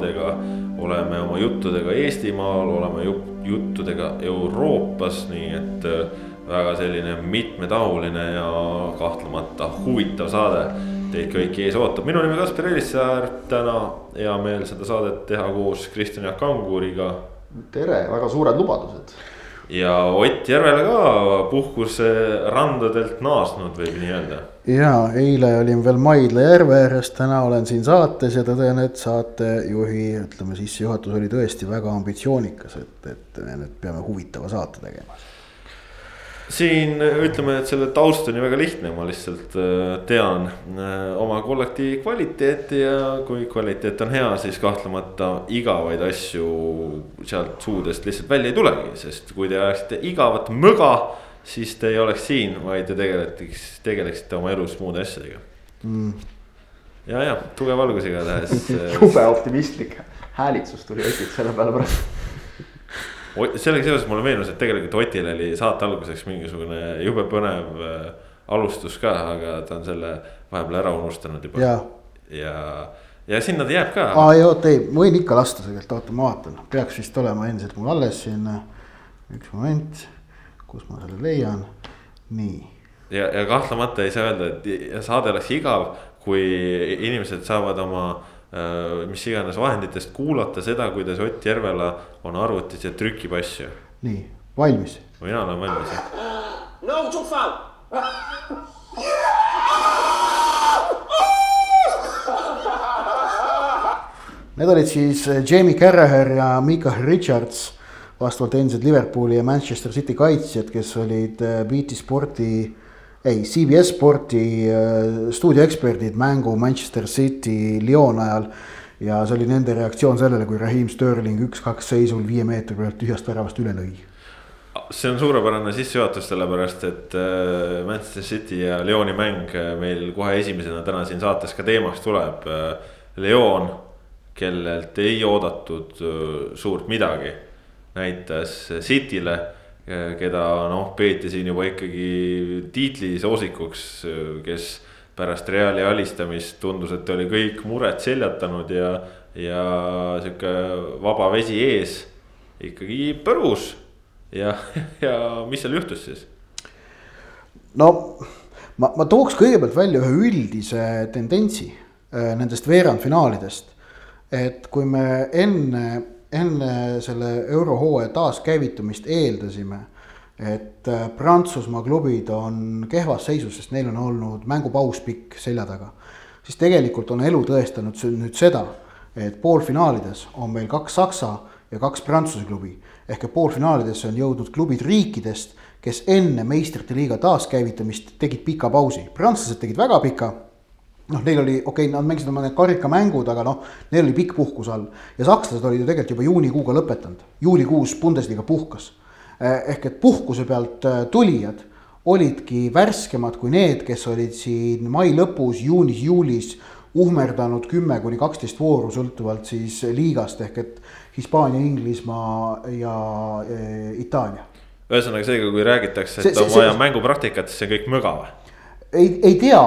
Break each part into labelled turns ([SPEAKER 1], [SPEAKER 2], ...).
[SPEAKER 1] teemadega. oleme oma juttudega Eestimaal, oleme juttudega Euroopas, nii et äh, väga selline mitmetahuline ja kahtlemata huvitav saade teid kõiki ees ootab, minu nimi Kaspar Elissaar, täna hea meel seda saadet teha koos Kristjan Jaak Kanguriga
[SPEAKER 2] tere, väga suured lubadused.
[SPEAKER 1] Ja Ott Järvele ka puhkuse randadelt naasnud, võib nii öelda.
[SPEAKER 3] ja eile olin veel Maidla järve ääres, täna olen siin saates ja tõden, et saatejuhi, ütleme sissejuhatus oli tõesti väga ambitsioonikas, et, et me nüüd peame huvitava saate tegema
[SPEAKER 1] siin ütleme, et selle taust on ju väga lihtne, ma lihtsalt äh, tean äh, oma kollektiivi kvaliteeti ja kui kvaliteet on hea, siis kahtlemata igavaid asju sealt suudest lihtsalt välja ei tulegi, sest kui te ajaksite igavat möga, siis te ei oleks siin, vaid te tegeleteks, tegeleksite oma elus muude asjadega. Mm.. ja, ja tugev algus igatahes.
[SPEAKER 2] Jube optimistlik häälitsus tuli Otilt selle peale praegu
[SPEAKER 1] sellega seoses mulle meenus, et tegelikult Otil oli saate alguseks mingisugune jube põnev äh, alustus ka, aga ta on selle vahepeal ära unustanud juba. ja, ja, ja sinna ta jääb ka.
[SPEAKER 3] aa ei oota ei, ma võin ikka lasta tegelikult, oota ma vaatan, peaks vist olema endiselt mul alles siin. üks moment, kus ma selle leian, nii.
[SPEAKER 1] ja, ja kahtlemata ei saa öelda, et saade oleks igav, kui inimesed saavad oma Äh, mis iganes vahenditest kuulata seda, kuidas Ott Järvela on arvutis ja trükib asju.
[SPEAKER 3] nii, valmis?
[SPEAKER 1] mina olen valmis jah. no Tšufal.
[SPEAKER 3] Need olid siis äh, Jamie Carragher ja Mika Richards, vastavalt endised Liverpooli ja Manchester City kaitsjad, kes olid äh, BT Sporti ei, CBS Sporti äh, stuudioeksperdid mängu Manchester City Lyon ajal. ja see oli nende reaktsioon sellele, kui Raheem Sterling üks-kaks seisul viie meetri pealt tühjast väravast üle lõi.
[SPEAKER 1] see on suurepärane sissejuhatus, sellepärast et äh, Manchester City ja Lyoni mäng äh, meil kohe esimesena täna siin saates ka teemaks tuleb. Lyon, kellelt ei oodatud suurt midagi, näitas City'le keda noh, peeti siin juba ikkagi tiitlisoosikuks, kes pärast Reali alistamist tundus, et oli kõik mured seljatanud ja, ja sihuke vaba vesi ees ikkagi põrus. ja, ja mis seal juhtus siis?
[SPEAKER 3] no ma, ma tooks kõigepealt välja ühe üldise tendentsi äh, nendest veerandfinaalidest. et kui me enne enne selle eurohooaja taaskäivitumist eeldasime, et äh, Prantsusmaa klubid on kehvas seisus, sest neil on olnud mängupaus pikk selja taga. siis tegelikult on elu tõestanud nüüd seda, et poolfinaalides on meil kaks Saksa ja kaks Prantsuse klubi. ehk et poolfinaalidesse on jõudnud klubid riikidest, kes enne meistrite liiga taaskäivitamist tegid pika pausi. prantslased tegid väga pika noh, neil oli, okei okay,, nad mängisid oma need karikamängud, aga noh, neil oli pikk puhkus all. ja sakslased olid ju tegelikult juba juunikuuga lõpetanud, juulikuus Bundesliga puhkas. Eh, ehk et puhkuse pealt eh, tulijad olidki värskemad kui need, kes olid siin mai lõpus, juunis-juulis uhmerdanud kümme kuni kaksteist vooru, sõltuvalt siis liigast ehk et Hispaania, Inglismaa ja e, Itaalia.
[SPEAKER 1] ühesõnaga seega, kui räägitakse, et see, on vaja mängupraktikat, siis see on kõik möga või?
[SPEAKER 3] Ei, ei tea,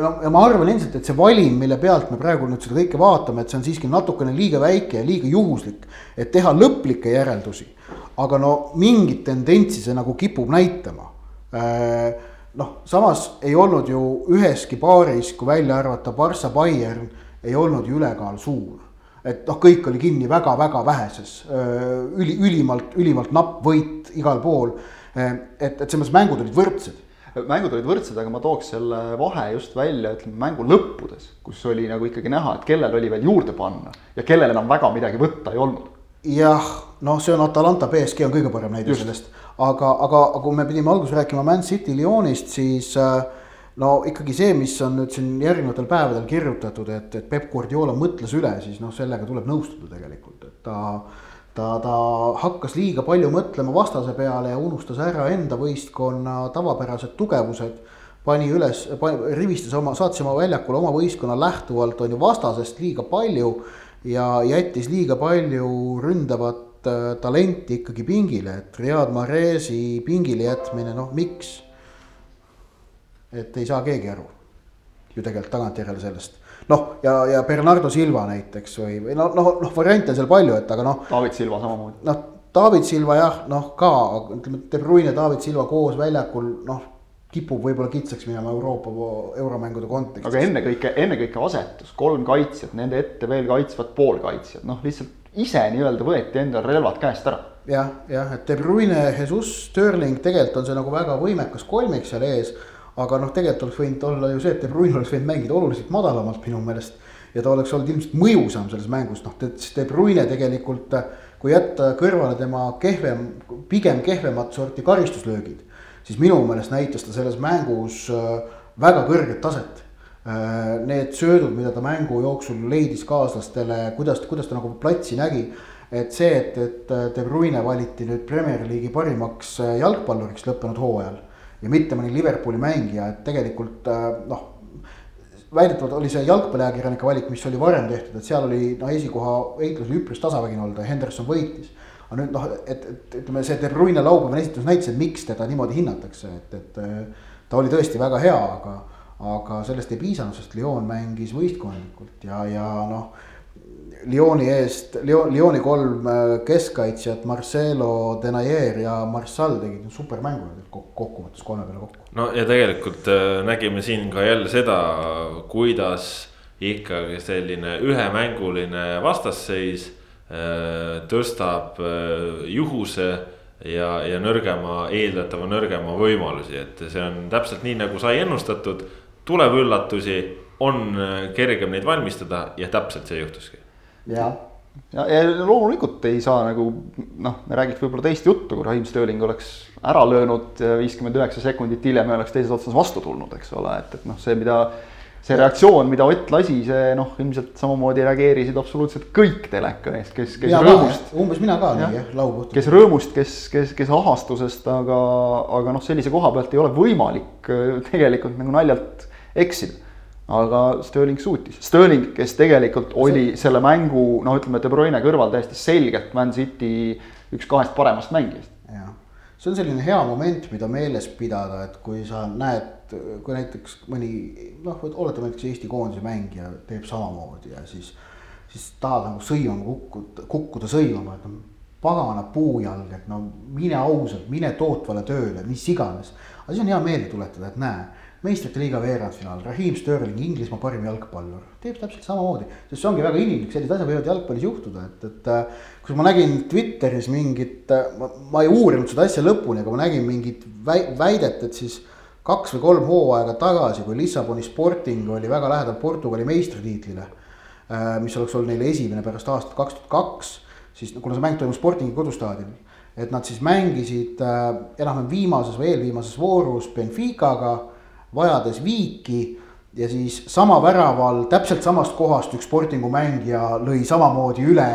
[SPEAKER 3] no ja ma arvan endiselt, et see valim, mille pealt me praegu nüüd seda kõike vaatame, et see on siiski natukene liiga väike ja liiga juhuslik, et teha lõplikke järeldusi. aga no mingit tendentsi see nagu kipub näitama. Äh, noh, samas ei olnud ju üheski paaris, kui välja arvata Barca Bayern, ei olnud ju ülekaal suur. et noh, kõik oli kinni väga-väga väheses, äh, üli, ülimalt, ülimalt napp võit igal pool. Äh, et, et selles mõttes mängud olid võrdsed
[SPEAKER 2] mängud olid võrdsed, aga ma tooks selle vahe just välja, ütleme mängu lõppudes, kus oli nagu ikkagi näha, et kellel oli veel juurde panna ja kellel enam väga midagi võtta ei olnud.
[SPEAKER 3] jah, noh, see on Atalanta BSG on kõige parem näide just. sellest, aga, aga, kui me pidime alguses rääkima Man City Lyonist, siis äh, no ikkagi see, mis on nüüd siin järgnevatel päevadel kirjutatud, et, et Peep Guardiola mõtles üle, siis noh, sellega tuleb nõustuda tegelikult, et ta ta, ta hakkas liiga palju mõtlema vastase peale ja unustas ära enda võistkonna tavapärased tugevused. pani üles, rivistas oma, saatis oma väljakule oma võistkonna lähtuvalt on ju vastasest liiga palju ja jättis liiga palju ründavat äh, talenti ikkagi pingile, et Riyad Mahrezi pingile jätmine, noh miks? et ei saa keegi aru ju tegelikult tagantjärele sellest. Noh, ja, ja Bernardo Silva näiteks või, või noh, noh, noh variante on seal palju, et aga noh.
[SPEAKER 2] David Silva samamoodi.
[SPEAKER 3] noh, David Silva jah, noh ka, ütleme, De Bruyne, David Silva koos väljakul, noh kipub võib-olla kitsaks minema Euroopa euromängude kontekstis.
[SPEAKER 2] aga ennekõike, ennekõike asetus, kolm kaitsjat, nende ette veel kaitsvad poolkaitsjad, noh lihtsalt ise nii-öelda võeti endal relvad käest ära.
[SPEAKER 3] jah, jah, et De Bruyne, Jesus, Sterling, tegelikult on see nagu väga võimekas kolmik seal ees. Aga noh, tegelikult oleks võinud olla ju see, et De Bruyne oleks võinud mängida oluliselt madalamalt minu meelest. ja ta oleks olnud ilmselt mõjusam selles mängus, noh, De Bruyne tegelikult, kui jätta kõrvale tema kehvem, pigem kehvemat sorti karistuslöögid siis minu meelest näitas ta selles mängus äh, väga kõrget taset. Äh, need söödud, mida ta mängu jooksul leidis kaaslastele, kuidas, kuidas ta nagu platsi nägi. et see, et, et äh, De Bruyne valiti nüüd Premier League'i parimaks jalgpalluriks lõppenud hooajal ja mitte mõni Liverpooli mängija, et tegelikult noh väidetavalt oli see jalgpalliajakirjanike valik, mis oli varem tehtud, et seal oli noh, esikoha heitlus oli üpris tasavägine olnud ja Henderson võitis aga nüüd noh, et, et ütleme, see De Bruyne laupäevane esitus näitas, et miks teda niimoodi hinnatakse, et, et ta oli tõesti väga hea, aga, aga sellest ei piisanud, sest Lyon mängis võistkondlikult ja, ja noh. Lyoni eest, Lyon, Lyoni kolm äh, keskkaitsjat, Marcelo, Denayer ja Marssal tegid supermängu kokkuvõttes kolme peale kokku.
[SPEAKER 1] no ja tegelikult äh, nägime siin ka jälle seda, kuidas ikkagi selline ühemänguline vastasseis Äh, tõstab juhuse ja, ja nõrgema, eeldatava nõrgema võimalusi, et see on täpselt nii, nagu sai ennustatud. tuleb üllatusi, on kergem neid valmistada ja täpselt see juhtuski.
[SPEAKER 2] Jah, ja, ja loomulikult ei saa nagu noh, me räägiks võib-olla teist juttu, kui Raim Stööling oleks ära löönud viiskümmend üheksa sekundit hiljem ja oleks teises otsas vastu tulnud, eks ole, et, et noh, see, mida see reaktsioon, mida Ott lasi, see noh, ilmselt samamoodi reageerisid absoluutselt kõik teleka ees, kes, kes ja, rõõmust.
[SPEAKER 3] umbes mina ka nii jah, laupäeval.
[SPEAKER 2] kes rõõmust, kes, kes, kes ahastusest, aga, aga noh, sellise koha pealt ei ole võimalik äh, tegelikult nagu naljalt eksida. Aga Sterling suutis, Sterling, kes tegelikult oli see... selle mängu noh, ütleme De Bruyne kõrval täiesti selgelt Man City üks kahest paremast mängijast.
[SPEAKER 3] jah, see on selline hea moment, mida meeles pidada, et kui sa näed kui näiteks mõni noh, oletame näiteks Eesti koondise mängija teeb samamoodi ja siis, siis tahad nagu sõimama kukkuda, kukkuda sõimama, et no pagana puujalg, et no mine ausalt, mine tootvale tööle, mis iganes. aga siis on hea meelde tuletada, et näe, meistrite liiga veerandfinaal, Raheem Sterling, Inglismaa parim jalgpallur, teeb täpselt samamoodi. sest see ongi väga inimlik, sellised asjad võivad jalgpallis juhtuda, et, et äh, kus ma nägin Twitteris mingit, äh, ma ei uurinud seda asja lõpuni, aga ma nägin mingit väidet, et siis kaks või kolm hooaega tagasi, kui Lissaboni Sporting oli väga lähedal Portugali meistritiitlile. Äh, mis oleks olnud neile esimene pärast aastat kaks tuhat kaks, siis kuna see mäng toimus Sportingi kodustaadionil. et nad siis mängisid äh, enam-vähem viimases või eelviimases voorus Benficaga, vajades viiki ja siis sama väraval täpselt samast kohast üks Sportingu mängija lõi samamoodi üle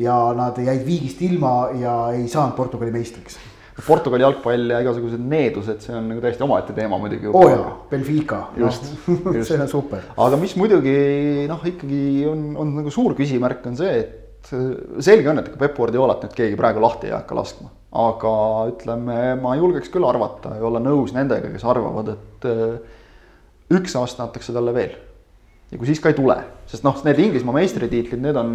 [SPEAKER 3] ja nad jäid viigist ilma ja ei saanud Portugali meistriks
[SPEAKER 2] Portugali jalgpall ja igasugused needused, see on nagu täiesti omaette teema muidugi.
[SPEAKER 3] oo oh jaa, Benfica. just no, just. see on super.
[SPEAKER 2] aga mis muidugi noh, ikkagi on, on nagu suur küsimärk on see, et selge on, et ega Peep Guardiolat nüüd keegi praegu lahti ei hakka laskma. aga ütleme, ma julgeks küll arvata ja olla nõus nendega, kes arvavad, et äh, üks aasta antakse talle veel ja kui siis ka ei tule, sest noh, need Inglismaa meistritiitlid, need on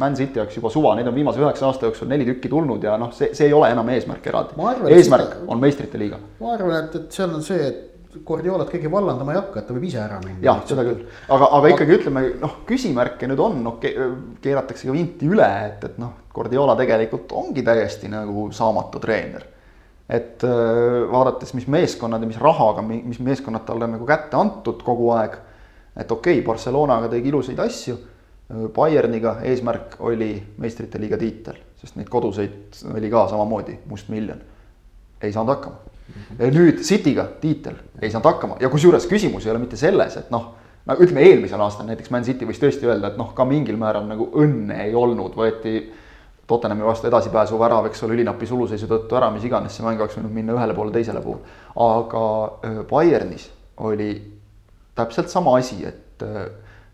[SPEAKER 2] Man City jaoks juba suva, neid on viimase üheksa aasta jooksul neli tükki tulnud ja noh, see, see ei ole enam eesmärk eraldi. eesmärk seda, on meistrite liiga.
[SPEAKER 3] ma arvan, et, et seal on see, et Guardiolat keegi vallandama ei hakka, et ta võib ise ära minna.
[SPEAKER 2] jah, seda küll, aga, aga ikkagi ütleme noh, küsimärke nüüd on, noh keeratakse ka vinti üle, et, et noh, Guardiola tegelikult ongi täiesti nagu saamatu treener et vaadates, mis meeskonnad ja mis rahaga, mis meeskonnad talle nagu kätte antud kogu aeg et okei okay,, Barcelonaga tegi ilusaid asju. Bayerniga eesmärk oli meistrite liiga tiitel, sest neid koduseid oli ka samamoodi mustmiljon. ei saanud hakkama. Nüüd City'ga tiitel, ei saanud hakkama ja kusjuures küsimus ei ole mitte selles, et noh no ütleme, eelmisel aastal näiteks Man City võis tõesti öelda, et noh, ka mingil määral nagu õnne ei olnud, võeti Tottenhami vastu edasipääsu värav, eks ole, ülinapi suluseisu tõttu ära, mis iganes, see mäng oleks võinud minna ühele poole, teisele poole. aga Bayernis oli täpselt sama asi, et äh,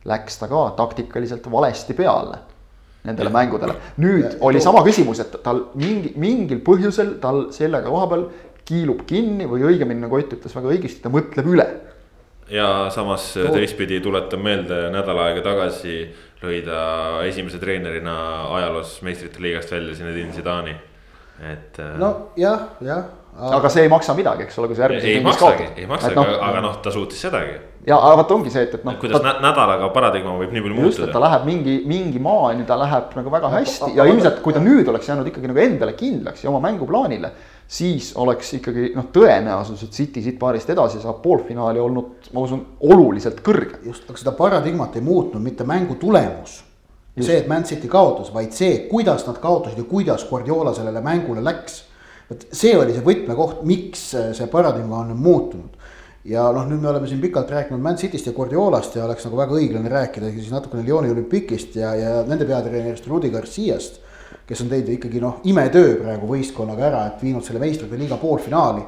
[SPEAKER 2] läks ta ka taktikaliselt valesti peale. nendele mängudele. nüüd oli sama küsimus, et tal mingi, mingil põhjusel tal sellega koha peal kiilub kinni või õigemini, nagu Ott ütles väga õigesti, ta mõtleb üle.
[SPEAKER 1] ja samas teistpidi tuletan meelde, nädal aega tagasi lõi ta esimese treenerina ajaloos meistrite liigast välja Zinedine Zidani, et. äh,
[SPEAKER 3] nojah, jah.
[SPEAKER 2] aga see ei maksa midagi, eks ole, kui sa järgmises
[SPEAKER 1] maksagi,
[SPEAKER 2] kaotad.
[SPEAKER 1] ei maksagi,
[SPEAKER 2] noh,
[SPEAKER 1] aga, noh, ta suutis sedagi.
[SPEAKER 2] ja aga vot ongi see, et, et noh.
[SPEAKER 1] kuidas nä nädalaga paradigma võib nii palju
[SPEAKER 2] just, et ta
[SPEAKER 1] muutuda.
[SPEAKER 2] läheb mingi, mingi maani, ta läheb nagu väga hästi ja ilmselt, kui ta nüüd oleks jäänud ikkagi nagu endale kindlaks ja oma mänguplaanile. Siis oleks ikkagi noh, tõenäosus, et City siit paarist edasi saab poolfinaali olnud, ma usun, oluliselt kõrgem.
[SPEAKER 3] just, aga seda paradigmat ei muutnud mitte mängu tulemus. see, et Man City kaotas, vaid see, kuidas nad kaotasid ja kuidas Guardiola sellele mängule läks. vot see oli see võtmekoht, miks see paradigma on muutunud. ja noh, nüüd me oleme siin pikalt rääkinud Man Cityst ja Guardiolast ja oleks nagu väga õiglane rääkida siis natukene Lyoni olümpikist ja, ja nende peatreenerist Rudi Garciast. Kes on teinud ikkagi noh, imetöö praegu võistkonnaga ära, et viinud selle meistrite liiga poolfinaali.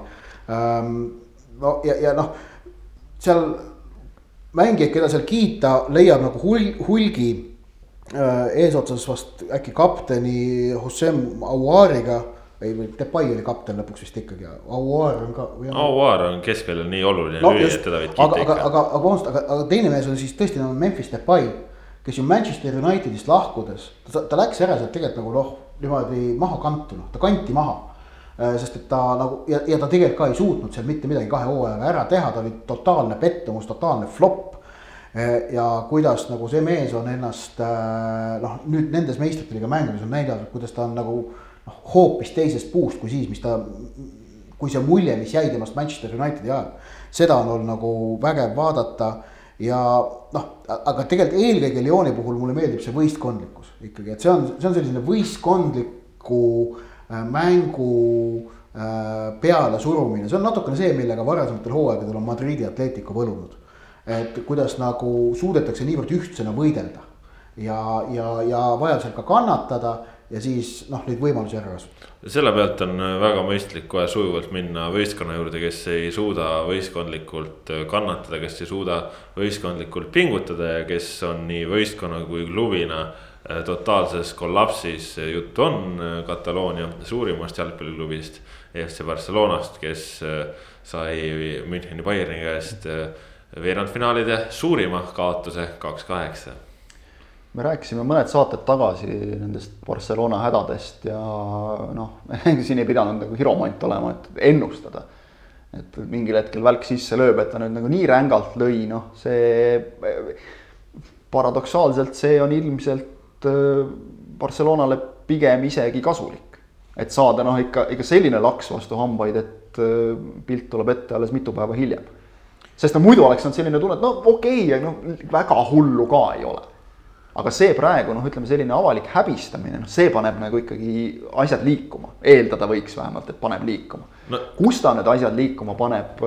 [SPEAKER 3] no ja, ja noh, seal mängijaid, keda seal kiita, leiab nagu hul-, hulgi äh, eesotsas vast äkki kapteni Hossein Aouariga. ei, või Depay oli kapten lõpuks vist ikkagi, Aouar on ka.
[SPEAKER 1] Aouar on keskväljal nii oluline
[SPEAKER 3] no, just,
[SPEAKER 1] et teda võid
[SPEAKER 3] aga,
[SPEAKER 1] kiita
[SPEAKER 3] aga,
[SPEAKER 1] ikka.
[SPEAKER 3] aga, aga aga, aga teine mees on siis tõesti nagu Memphis Depay. Kes ju Manchester Unitedist lahkudes, ta, ta läks ära sealt tegelikult nagu noh, niimoodi maha kantu, noh, ta kanti maha Äh, sest et ta nagu ja, ja ta tegelikult ka ei suutnud seal mitte midagi kahe hooajaga ära teha, ta oli totaalne pettumus, totaalne flop. ja kuidas nagu see mees on ennast äh, noh, nüüd nendes meistrite liiga mängudes on näidanud, kuidas ta on nagu noh, hoopis teisest puust kui siis, mis ta. kui see mulje, mis jäi temast Manchester Unitedi ajal, seda on olnud nagu vägev vaadata ja noh, aga tegelikult eelkõige Lyoni puhul mulle meeldib see võistkondlikkus ikkagi, et see on, see on selline võistkondliku äh, mängu äh, peale surumine, see on natukene see, millega varasematel hooaegadel on Madridi Atletico võlunud. et kuidas nagu suudetakse niivõrd ühtsena võidelda ja, ja, ja vajadusel ka kannatada ja siis noh, neid võimalusi ära kasutada.
[SPEAKER 1] selle pealt on väga mõistlik kohe sujuvalt minna võistkonna juurde, kes ei suuda võistkondlikult kannatada, kes ei suuda võistkondlikult pingutada ja kes on nii võistkonna kui klubina äh, totaalses kollapsis, jutt on äh, Kataloonia suurimast jalgpalliklubist. EFC Barcelonast, kes äh, sai Müncheni Bayerni käest veerandfinaalide suurima kaotuse, kaks kaheksa
[SPEAKER 2] me rääkisime mõned saated tagasi nendest Barcelona hädadest ja noh, siin ei pidanud nagu hiromant olema, et ennustada. et mingil hetkel välk sisse lööb, et ta nüüd nagu nii rängalt lõi, noh, see paradoksaalselt see on ilmselt äh, Barcelonale pigem isegi kasulik. et saada noh, ikka, ikka selline laks vastu hambaid, et äh, pilt tuleb ette alles mitu päeva hiljem. sest no muidu oleks olnud selline tunne, et no okei okay,, no väga hullu ka ei ole aga see praegu noh, ütleme selline avalik häbistamine, noh, see paneb nagu ikkagi asjad liikuma, eeldada võiks vähemalt, et paneb liikuma no.. kus ta need asjad liikuma paneb,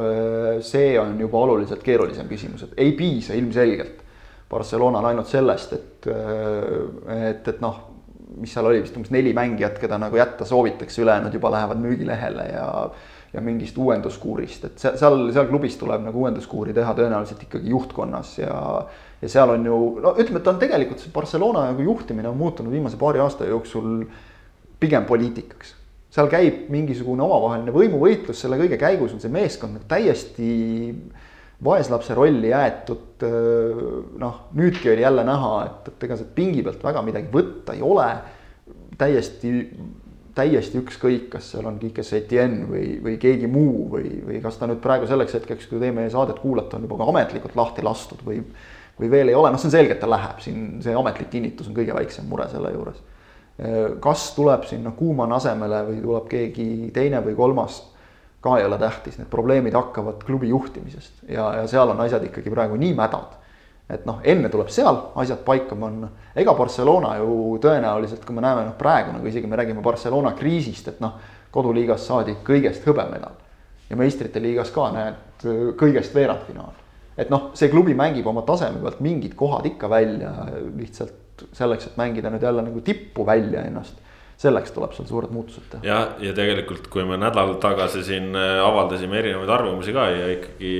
[SPEAKER 2] see on juba oluliselt keerulisem küsimus, et ei piisa ilmselgelt. Barcelonal ainult sellest, et, et, et noh, mis seal oli vist umbes neli mängijat, keda nagu jätta soovitakse, ülejäänud juba lähevad müügilehele ja ja mingist uuenduskuurist, et seal, seal, seal klubis tuleb nagu uuenduskuuri teha tõenäoliselt ikkagi juhtkonnas ja ja seal on ju, no ütleme, et on tegelikult see Barcelona nagu juhtimine on muutunud viimase paari aasta jooksul pigem poliitikaks. seal käib mingisugune omavaheline võimuvõitlus, selle kõige käigus on see meeskond nagu täiesti vaeslapse rolli jäetud. noh, nüüdki oli jälle näha, et, et ega sealt pingi pealt väga midagi võtta ei ole. täiesti, täiesti ükskõik, kas seal on Kike Setien või, või keegi muu või, või kas ta nüüd praegu selleks hetkeks, kui te meie saadet kuulate, on juba ka ametlikult lahti lastud või või veel ei ole, noh, see on selge, et ta läheb siin, see ametlik kinnitus on kõige väiksem mure selle juures. kas tuleb sinna Kuuman asemele või tuleb keegi teine või kolmas, ka ei ole tähtis, need probleemid hakkavad klubi juhtimisest ja, ja seal on asjad ikkagi praegu nii mädad. et noh, enne tuleb seal asjad paika panna, ega Barcelona ju tõenäoliselt, kui me näeme noh, praegu nagu isegi me räägime Barcelona kriisist, et noh, koduliigas saadi kõigest hõbemedal ja meistrite liigas ka näed kõigest veerandfinaal et noh, see klubi mängib oma taseme pealt mingid kohad ikka välja lihtsalt selleks, et mängida nüüd jälle nagu tippu välja ennast. selleks tuleb seal suured muutused teha.
[SPEAKER 1] ja, ja tegelikult, kui me nädal tagasi siin äh, avaldasime erinevaid arvamusi ka ja ikkagi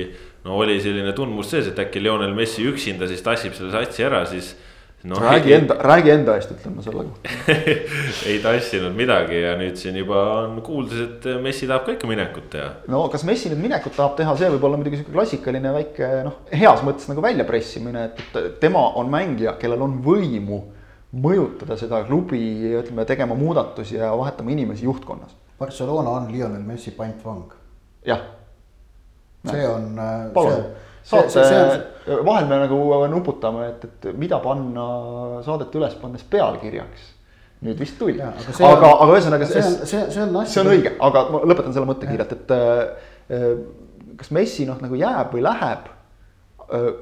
[SPEAKER 1] no oli selline tundmus sees, et äkki Lionel Messi üksinda siis tassib selle satsi ära, siis no,
[SPEAKER 2] räägi enda, räägi enda eest, ütlen ma selle kohta
[SPEAKER 1] ei tassinud midagi ja nüüd siin juba on kuuldes, et Messi tahab ka ikka minekut teha.
[SPEAKER 2] no kas Messi nüüd minekut tahab teha, see võib olla muidugi sihuke klassikaline väike noh, heas mõttes nagu väljapressimine, et tema on mängija, kellel on võimu mõjutada seda klubi, ütleme, tegema muudatusi ja vahetama inimesi juhtkonnas.
[SPEAKER 3] Barcelona on Lionel Messi pantvang.
[SPEAKER 2] jah.
[SPEAKER 3] see on.
[SPEAKER 2] palun saate, vahel me nagu nuputame, et, et mida panna saadet üles pannes pealkirjaks. nüüd vist tuli, aga, aga, aga ühesõnaga.
[SPEAKER 3] see on, see, see on.
[SPEAKER 2] see on õige, aga ma lõpetan selle mõtte kiirelt, et äh, kas Messi noh, nagu jääb või läheb. okei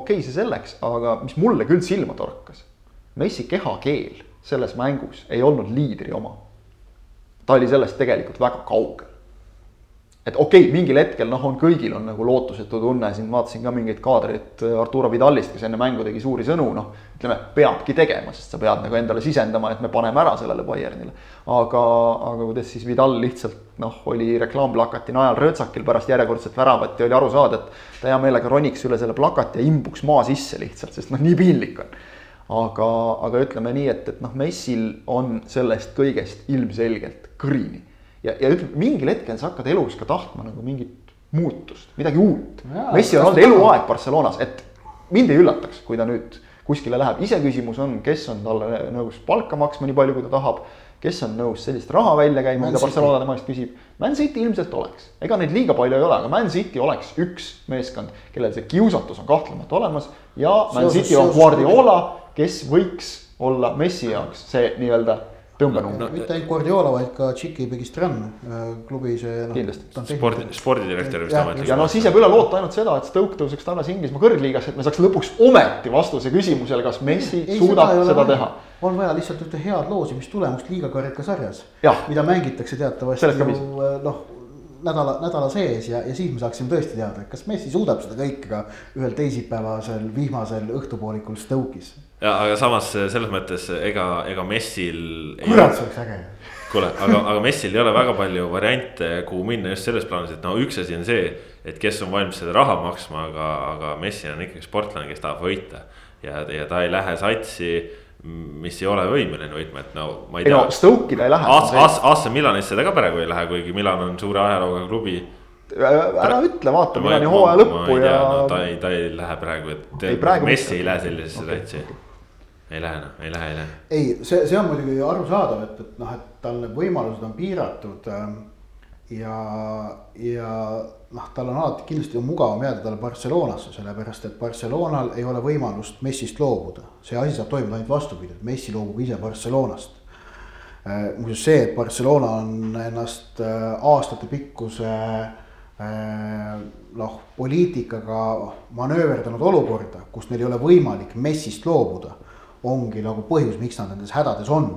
[SPEAKER 2] okay,, see selleks, aga mis mulle küll silma torkas. Messi kehakeel selles mängus ei olnud liidri oma. ta oli sellest tegelikult väga kaugel et okei okay,, mingil hetkel noh, on kõigil on nagu lootusetu tunne, siin vaatasin ka mingeid kaadreid äh, Arturo Vidalist, kes enne mängu tegi suuri sõnu, noh. ütleme, peabki tegema, sest sa pead nagu endale sisendama, et me paneme ära sellele Bayernile. aga, aga kuidas siis Vidal lihtsalt noh, oli reklaamplakati najal röötsakil pärast järjekordset väravat ja oli aru saada, et ta hea meelega roniks üle selle plakati ja imbuks maa sisse lihtsalt, sest noh, nii piinlik on aga, aga ütleme nii, et, et noh, Messil on sellest kõigest ilmselgelt kõrini ja, ja ütleme, mingil hetkel sa hakkad elus ka tahtma nagu mingit muutust, midagi uut. Messi on olnud eluaeg Barcelonas, et mind ei üllataks, kui ta nüüd kuskile läheb, iseküsimus on, kes on talle nõus palka maksma nii palju, kui ta tahab. kes on nõus sellist raha välja käima, mida Barcelona tema eest küsib. Man City ilmselt oleks, ega neid liiga palju ei ole, aga Man City oleks üks meeskond, kellel see kiusatus on kahtlemata olemas. ja Man City on Guardiola, kes võiks olla Messi jaoks see nii-öelda tõmbenumber
[SPEAKER 3] no,. mitte ainult Guardiola, vaid ka Tšiki Begistran äh, klubi see
[SPEAKER 1] no,. kindlasti, spordi, spordidirektor vist
[SPEAKER 2] ametlikult. ja no siis jääb üle loota ainult seda, et Stoke tõuseks tagasi Inglismaa kõrgliigasse, et me saaks lõpuks ometi vastuse küsimusele, kas Messi ei, suudab seda, seda teha.
[SPEAKER 3] on vaja lihtsalt ühte head loosimistulemust liigakarika sarjas, mida mängitakse teatavasti ju äh, noh nädala, nädala sees ja, ja siis me saaksime tõesti teada, kas Messi suudab seda kõike ka ühel teisipäevasel vihmasel õhtupoolikul Stoke'is
[SPEAKER 1] ja aga samas selles mõttes ega, ega Messil.
[SPEAKER 3] kurat, see oleks äge.
[SPEAKER 1] kuule, aga, aga Messil ei ole väga palju variante, kuhu minna just selles plaanis, et no üks asi on see, et kes on valmis seda raha maksma, aga, aga Messi on ikkagi sportlane, kes tahab võita. ja, ja ta ei lähe satsi, mis ei ole võimeline võitma, et no ma ei tea.
[SPEAKER 2] ei no Stoke'i ta ei lähe.
[SPEAKER 1] AC Milanisse ta ka praegu ei lähe, kuigi Milan on suure ajalooga klubi
[SPEAKER 2] ära ütle, vaata, millal on hooaja lõppu ja.
[SPEAKER 1] No, ta ei, ta ei lähe praegu, et Messi ei lähe sellisesse satsi okay ei lähe noh, ei lähe, ei lähe.
[SPEAKER 3] ei, see, see on muidugi arusaadav, et, et noh, et tal need võimalused on piiratud. Ähm, ja, ja noh, tal on alati kindlasti on mugavam jääda talle Barcelonasse, sellepärast et Barcelonal ei ole võimalust Messist loobuda. see asi saab toimuda ainult vastupidi, et Messi loobub ise Barcelonast. Äh, muuseas see, et Barcelona on ennast äh, aastatepikkuse äh, noh, poliitikaga manööverdanud olukorda, kus neil ei ole võimalik Messist loobuda ongi nagu põhjus, miks nad nendes hädades on.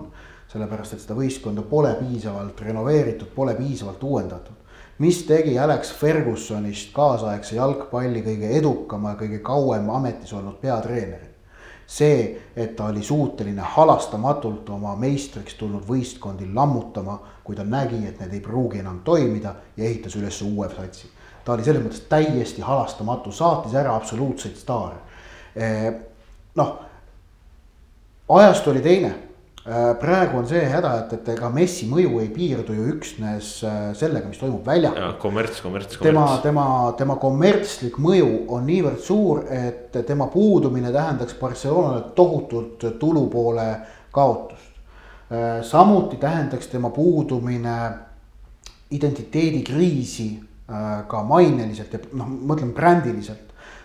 [SPEAKER 3] Sellepärast, et seda võistkonda pole piisavalt renoveeritud, pole piisavalt uuendatud. mis tegi Alex Fergusonist kaasaegse jalgpalli kõige edukama ja kõige kauem ametis olnud peatreeneri? see, et ta oli suuteline halastamatult oma meistriks tulnud võistkondi lammutama, kui ta nägi, et need ei pruugi enam toimida ja ehitas üles uue satsi. ta oli selles mõttes täiesti halastamatu, saatis ära absoluutseid staare. Eh, noh ajastu oli teine. Äh, praegu on see häda, et, et ega Messi mõju ei piirdu ju üksnes äh, sellega, mis toimub väljakul.
[SPEAKER 1] kommerts, kommerts, kommerts.
[SPEAKER 3] tema, tema, tema kommertslik mõju on niivõrd suur, et tema puudumine tähendaks Barcelonale tohutut tulupoole kaotust. Äh, samuti tähendaks tema puudumine identiteedikriisi ka maineliselt ja noh, ma mõtlen brändiliselt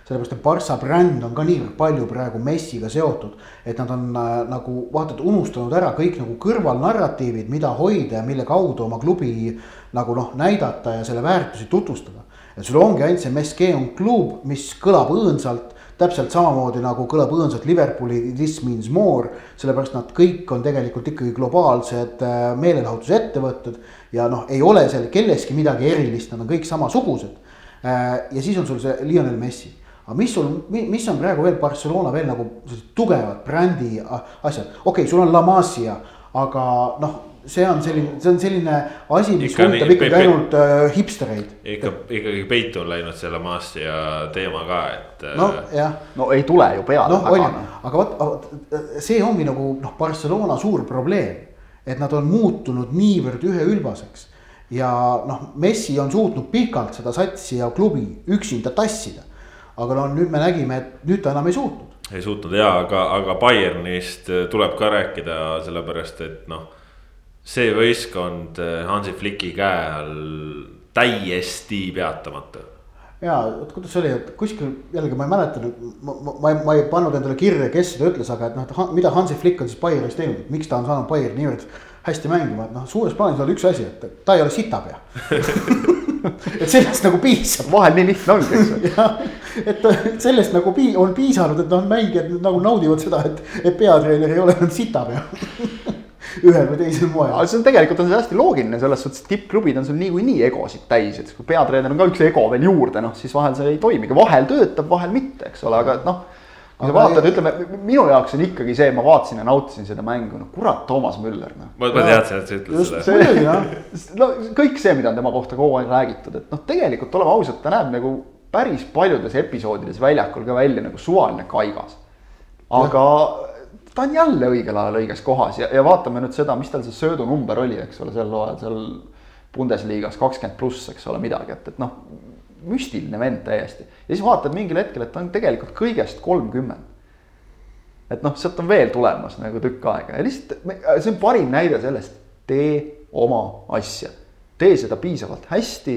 [SPEAKER 3] sellepärast, et Barca bränd on ka niivõrd palju praegu Messiga seotud, et nad on äh, nagu vaata, et unustanud ära kõik nagu kõrvalnarratiivid, mida hoida ja mille kaudu oma klubi nagu noh, näidata ja selle väärtusi tutvustada. et sul ongi ainult see MSG on klub, mis kõlab õõnsalt täpselt samamoodi nagu kõlab õõnsalt Liverpooli this means more, sellepärast nad kõik on tegelikult ikkagi globaalsed äh, meelelahutusettevõtted. ja noh, ei ole seal kelleski midagi erilist, nad on kõik samasugused. Äh, ja siis on sul see Lionel Messi aga mis sul, mis on praegu veel Barcelona veel nagu tugevad brändi asjad, okei okay,, sul on La Masia, aga noh see on selline, see on selline asi, mis huvitab ikkagi ainult äh, hipstereid.
[SPEAKER 1] ikka, ikkagi peitu on läinud selle maastia teema ka, et. äh,
[SPEAKER 3] nojah
[SPEAKER 2] no ei tule ju peale
[SPEAKER 3] noh, on ju, aga vot, vot see ongi nagu noh, Barcelona suur probleem. et nad on muutunud niivõrd üheülbaseks ja noh, Messi on suutnud pikalt seda satsi ja klubi üksinda tassida. Aga no nüüd me nägime, et nüüd ta enam ei suutnud.
[SPEAKER 1] ei suutnud ja, aga, aga Bayernist tuleb ka rääkida, sellepärast et noh. see võistkond äh, Hansi Fliki käe all täiesti peatamatu.
[SPEAKER 3] ja vot kuidas see oli, et kuskil jällegi ma ei mäleta nüüd, ma, ma, ma ei, ma ei pannud endale kirja, kes seda ütles, aga et noh, et mida Hansi Flick on siis Bayeris teinud, miks ta on saanud Bayerni niivõrd hästi mängima, et noh, suures plaanis on üks asi, et ta ei ole sitapea et sellest nagu piisab
[SPEAKER 2] vahel nii lihtne ongi, eks ju.
[SPEAKER 3] et sellest nagu pii-, on piisanud, et noh, mängijad nagu naudivad seda, et, et peatreener ei ole enam sitapea ühel või teisel moel.
[SPEAKER 2] aga see on tegelikult on see hästi loogiline selles suhtes, et tippklubid on sul niikuinii egosid täis, et kui peatreener on ka üks ego veel juurde, noh siis vahel see ei toimigi, vahel töötab, vahel mitte, eks ole, aga noh. Kui sa vaatad, ütleme minu jaoks on ikkagi see, ma vaatasin ja nautisin seda mängu, no kurat, Toomas Müller, noh.
[SPEAKER 1] ma, ma teadsin, et sa ütled
[SPEAKER 3] just
[SPEAKER 1] seda.
[SPEAKER 2] no kõik see, mida on tema kohta kogu aeg räägitud, et noh, tegelikult oleme ausad, ta näeb nagu päris paljudes episoodides väljakul ka välja nagu suvaline kaigas. aga ta on jälle õigel ajal õiges kohas ja, ja vaatame nüüd seda, mis tal see söödunumber oli, eks ole, sel hooajal seal Bundesliga-s kakskümmend pluss, eks ole, midagi, et, et noh, müstiline vend täiesti. ja siis vaatad mingil hetkel, et ta on tegelikult kõigest kolmkümmend et noh, sealt on veel tulemas nagu tükk aega ja lihtsalt see on parim näide sellest, tee oma asja. tee seda piisavalt hästi,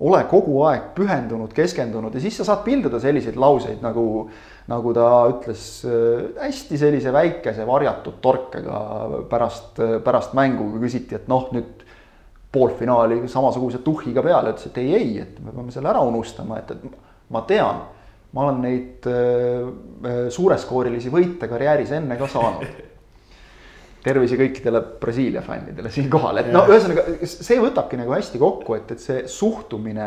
[SPEAKER 2] ole kogu aeg pühendunud, keskendunud ja siis sa saad pilduda selliseid lauseid nagu, nagu ta ütles äh, hästi sellise väikese varjatud torkega pärast, pärast mängu, kui küsiti, et noh, nüüd poolfinaali samasuguse tuhhiga peale, ütles, et ei, ei, et me peame selle ära unustama, et, et ma tean ma olen neid äh, suureskoorilisi võite karjääris enne ka saanud. tervise kõikidele Brasiilia fännidele siinkohal, et no ühesõnaga see võtabki nagu hästi kokku, et, et see suhtumine.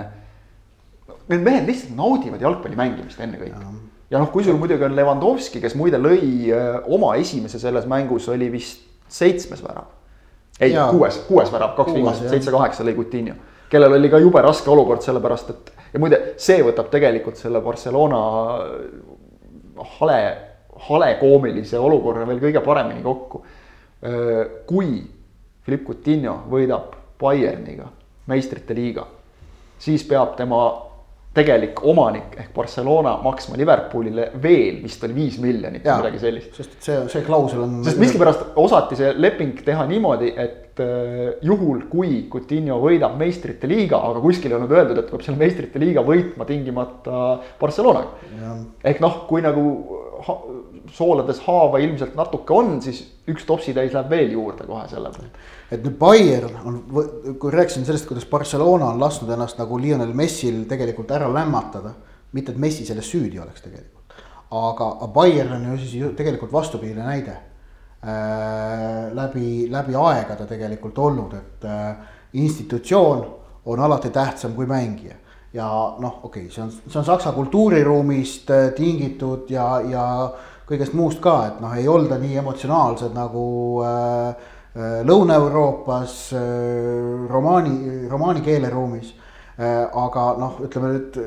[SPEAKER 2] Need mehed lihtsalt naudivad jalgpalli mängimist ennekõike. ja noh, kui sul muidugi on Levandovski, kes muide lõi äh, oma esimese selles mängus oli vist seitsmes värav. Ei, kuues, kuues värav, kaks viimast, seitse-kaheksa lõi Coutinho. kellel oli ka jube raske olukord, sellepärast et ja muide, see võtab tegelikult selle Barcelona hale, hale koomilise olukorra veel kõige paremini kokku. kui Philipp Coutinho võidab Bayerniga meistrite liiga, siis peab tema tegelik omanik ehk Barcelona maksma Liverpoolile veel vist oli viis miljonit või midagi sellist
[SPEAKER 3] sest see, see klausel on.
[SPEAKER 2] sest miskipärast osati see leping teha niimoodi, et äh, juhul, kui Coutinho võidab meistrite liiga, aga kuskil ei olnud öeldud, et peab selle meistrite liiga võitma tingimata Barcelonaga. ehk noh, kui nagu ha soolades haava ilmselt natuke on, siis üks topsitäis läheb veel juurde kohe selle peale.
[SPEAKER 3] Et nüüd Bayern on, kui rääkisin sellest, kuidas Barcelona on lasknud ennast nagu Lionel Messil tegelikult ära lämmatada. mitte, et Messi selles süüdi oleks tegelikult, aga Bayern on ju siis ju tegelikult vastupidine näide äh,. läbi, läbi aegade tegelikult olnud, et äh, institutsioon on alati tähtsam kui mängija ja noh, okei okay,, see on, see on saksa kultuuriruumist äh, tingitud ja, ja kõigest muust ka, et noh, ei olda nii emotsionaalsed nagu äh, Lõuna-Euroopas äh, romaani, romaani keeleruumis äh,. aga noh, ütleme nüüd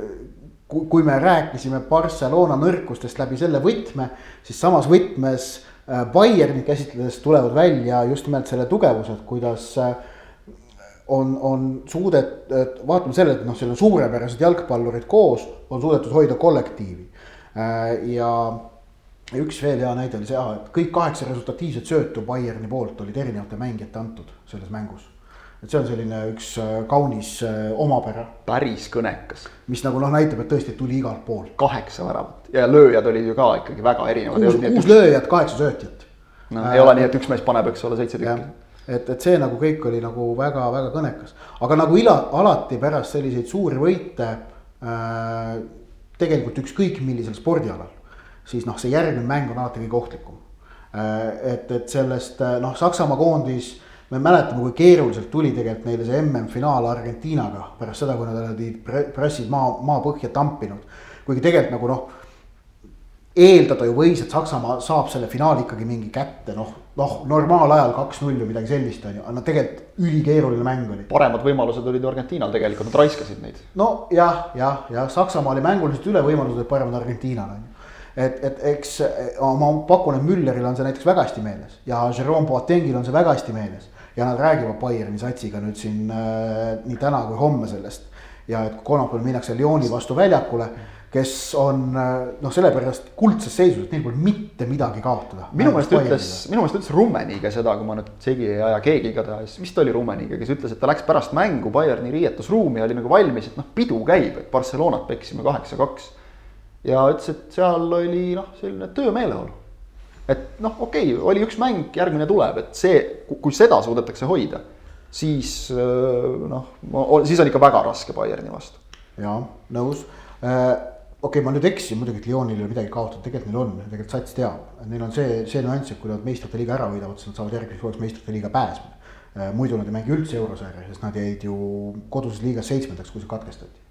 [SPEAKER 3] kui, me rääkisime Barcelona nõrkustest läbi selle võtme, siis samas võtmes äh, Bayerni käsitledes tulevad välja just nimelt selle tugevused, kuidas äh, on, on suudet-, vaatame sellele, et noh, seal on suurepärased jalgpallurid koos, on suudetud hoida kollektiivi. ja üks veel hea näide oli see, et kõik kaheksa resultatiivset söötu Bayerni poolt olid erinevate mängijate antud selles mängus. et see on selline üks äh, kaunis äh, omapära,
[SPEAKER 2] päris kõnekas,
[SPEAKER 3] mis nagu noh, näitab, et tõesti tuli igalt poolt.
[SPEAKER 2] kaheksa väravat ja lööjad olid ju ka ikkagi väga erinevad.
[SPEAKER 3] kuus, kuus lööjat, kaheksa söötjat.
[SPEAKER 2] noh, ei ole nii, et üks mees paneb, eks ole, seitse tükki.
[SPEAKER 3] et, et see nagu kõik oli nagu väga-väga kõnekas, aga nagu ila, alati pärast selliseid suuri võite äh,. tegelikult ükskõik millisel spordialal, siis noh, see järgmine mäng on alati kõige ohtlikum äh,. et, et sellest äh, noh, Saksamaa koondis, me mäletame, kui keeruliselt tuli tegelikult neile see MM-finaal Argentiinaga pärast seda, kui nad olid pre- pressid maa, maapõhja tampinud. kuigi tegelikult nagu noh eeldada ju võis, et Saksamaa saab selle finaali ikkagi mingi kätte, noh, noh, normaalajal kaks-null või midagi sellist on ju, aga no tegelikult ülikeeruline mäng oli.
[SPEAKER 2] paremad võimalused olid Argentiinal tegelikult, nad raiskasid neid.
[SPEAKER 3] no jah, jah, jah, Saksamaa oli mänguliselt üle, võimalused olid paremad Argentiinal on ju et, et eks ma pakun, et Mülleril on see näiteks väga hästi meeles ja Jerome Boatengil on see väga hästi meeles. ja nad räägivad Bayerni satsiga nüüd siin äh, nii täna kui homme sellest. ja et kolmapäeval minnakse Lyoni vastu väljakule kes on noh, sellepärast kuldses seisus, et neil pole mitte midagi kaotada.
[SPEAKER 2] minu meelest ütles, minu meelest ütles Rummeniga seda, kui ma nüüd segi ei aja keegi igatahes, vist oli Rummeniga, kes ütles, et ta läks pärast mängu Bayerni riietusruumi ja oli nagu valmis, et noh, pidu käib, et Barcelonat peksime kaheksa-kaks. Ja ütles, et seal oli noh, selline töömeeleolu. et noh, okei okay,, oli üks mäng, järgmine tuleb, et see, kui seda suudetakse hoida, siis noh, siis on ikka väga raske Bayerni vastu.
[SPEAKER 3] jaa, nõus okei okay,, ma nüüd eksisin muidugi, et Lyonil ei ole midagi kaotada, tegelikult neil on, tegelikult sats teab, neil on see, see nüanss, et kui nad meistrite liiga ära võidavad, siis nad saavad järgmiseks hooajaks meistrite liiga pääsma. muidu nad ei mängi üldse eurosarja, sest nad jäid ju koduses liigas seitsmendaks, kui see katkestati.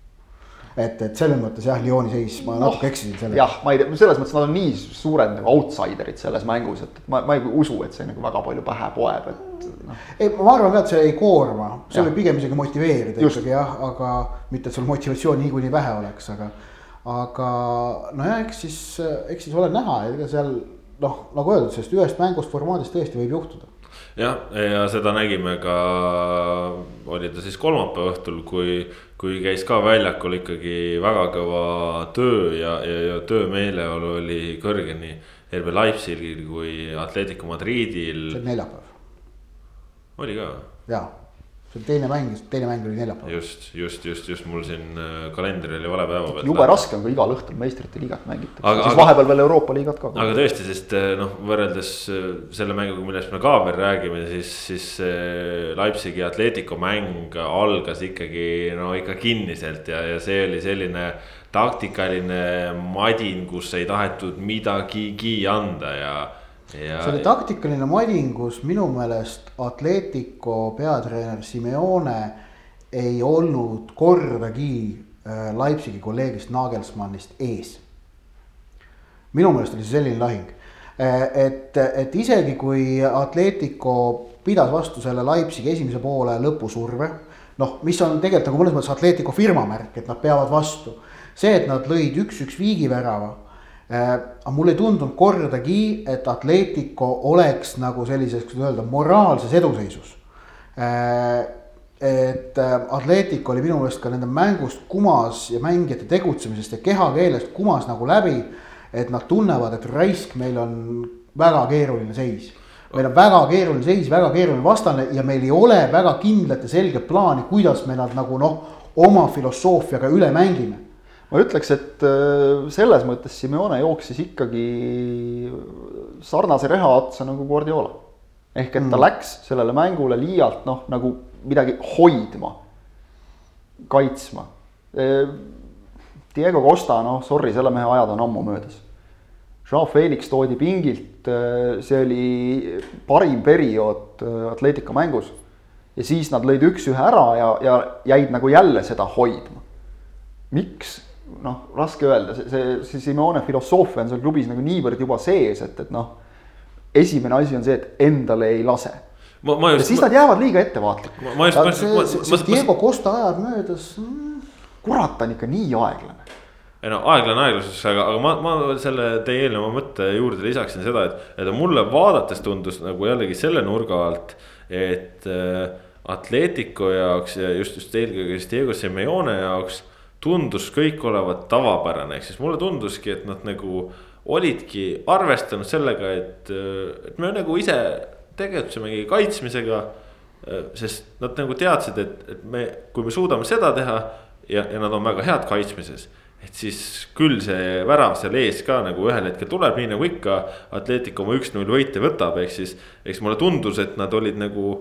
[SPEAKER 3] Et, et selles mõttes jah, Lyoni seis, ma no, natuke eksisin sellega.
[SPEAKER 2] jah, ma ei tea, selles mõttes nad on nii suured nagu outsider'id selles mängus, et ma, ma ei usu, et see nagu väga palju pähe poeb, et
[SPEAKER 3] noh. ei, ma arvan ka, et see ei koorma, see võib pigem isegi motiveerida Just. ikkagi jah, aga mitte, et sul motivatsiooni niikuinii vähe oleks, aga aga nojah, eks siis, eks siis ole näha, ega seal noh, nagu öeldud, sellest ühest mängust formaadist tõesti võib juhtuda.
[SPEAKER 1] Jah, ja seda nägime ka, oli ta siis kolmapäeva õhtul, kui, kui käis ka väljakul ikkagi väga kõva töö ja, ja, ja töömeeleolu oli kõrge nii RB Leipzigil kui Atletico Madridil.
[SPEAKER 3] see oli neljapäev.
[SPEAKER 1] oli ka?
[SPEAKER 3] jaa see oli teine mäng, teine mäng oli neljapäeval.
[SPEAKER 1] just, just, just, just mul siin äh, kalendril oli vale päeva peal.
[SPEAKER 2] jube raske on, kui igal õhtul meistrite liigat mängitakse, siis aga, vahepeal veel Euroopa liigat ka.
[SPEAKER 1] aga tõesti, sest äh, noh, võrreldes äh, selle mänguga, millest me ka veel räägime, siis, siis Leipzigi Atletico mäng algas ikkagi no ikka kinniselt ja, ja see oli selline taktikaline madin, kus ei tahetud midagigi anda Ja...
[SPEAKER 3] see oli taktikaline madingus, minu meelest Atletico peatreener Simeone ei olnud kordagi äh, Leipzigi kolleegist Nagelsmannist ees. minu meelest oli see selline lahing, äh, et, et isegi kui Atletico pidas vastu selle Leipzigi esimese poole lõpusurve, noh, mis on tegelikult nagu mõnes mõttes Atletico firma märk, et nad peavad vastu. see, et nad lõid üks-üks viigivärava aga mulle ei tundunud kordagi, et Atletico oleks nagu sellises, kuidas öelda, moraalses eduseisus. Äh, et äh, Atletico oli minu meelest ka nende mängust kumas ja mängijate tegutsemisest ja kehakeelest kumas nagu läbi. et nad tunnevad, et raisk, meil on väga keeruline seis. meil on väga keeruline seis, väga keeruline vastane ja meil ei ole väga kindlat ja selget plaani, kuidas me nad nagu noh, oma filosoofiaga üle mängime
[SPEAKER 2] ma ütleks, et äh, selles mõttes Simeone jooksis ikkagi sarnase reha otsa nagu Guardiola. ehk et ta mm. läks sellele mängule liialt noh, nagu midagi hoidma, kaitsma. Äh, Diego Costa, noh, sorry, selle mehe ajad on ammu möödas. Jean Felix toodi pingilt, äh, see oli parim periood Atletico mängus. ja siis nad lõid üks-ühe ära ja, ja jäid nagu jälle seda hoidma. miks? Noh, raske öelda, see, see, see Simeone filosoofia on seal klubis nagu niivõrd juba sees, et, et noh. esimene asi on see, et endale ei lase. ja siis ma, nad jäävad liiga ettevaatlikuks.
[SPEAKER 3] ma just, ma just. see, see Diego Costa ajab möödas
[SPEAKER 2] mm.. kurat, ta on ikka nii aeglane
[SPEAKER 1] ei no aeglane aeglasus, aga, aga ma, ma selle teie eelneva mõtte juurde lisaksin seda, et, et mulle vaadates tundus nagu jällegi selle nurga alt, et äh, Atletico jaoks ja just, just eelkõige siis Diego Simeone jaoks tundus kõik olevat tavapärane, ehk siis mulle tunduski, et nad nagu olidki arvestanud sellega, et, et me nagu ise tegutsemegi kaitsmisega. sest nad nagu teadsid, et, et me, kui me suudame seda teha ja, ja nad on väga head kaitsmises et siis küll see värav seal ees ka nagu ühel hetkel tuleb, nii nagu ikka. Atletico oma üks-null võite võtab, ehk siis, eks mulle tundus, et nad olid nagu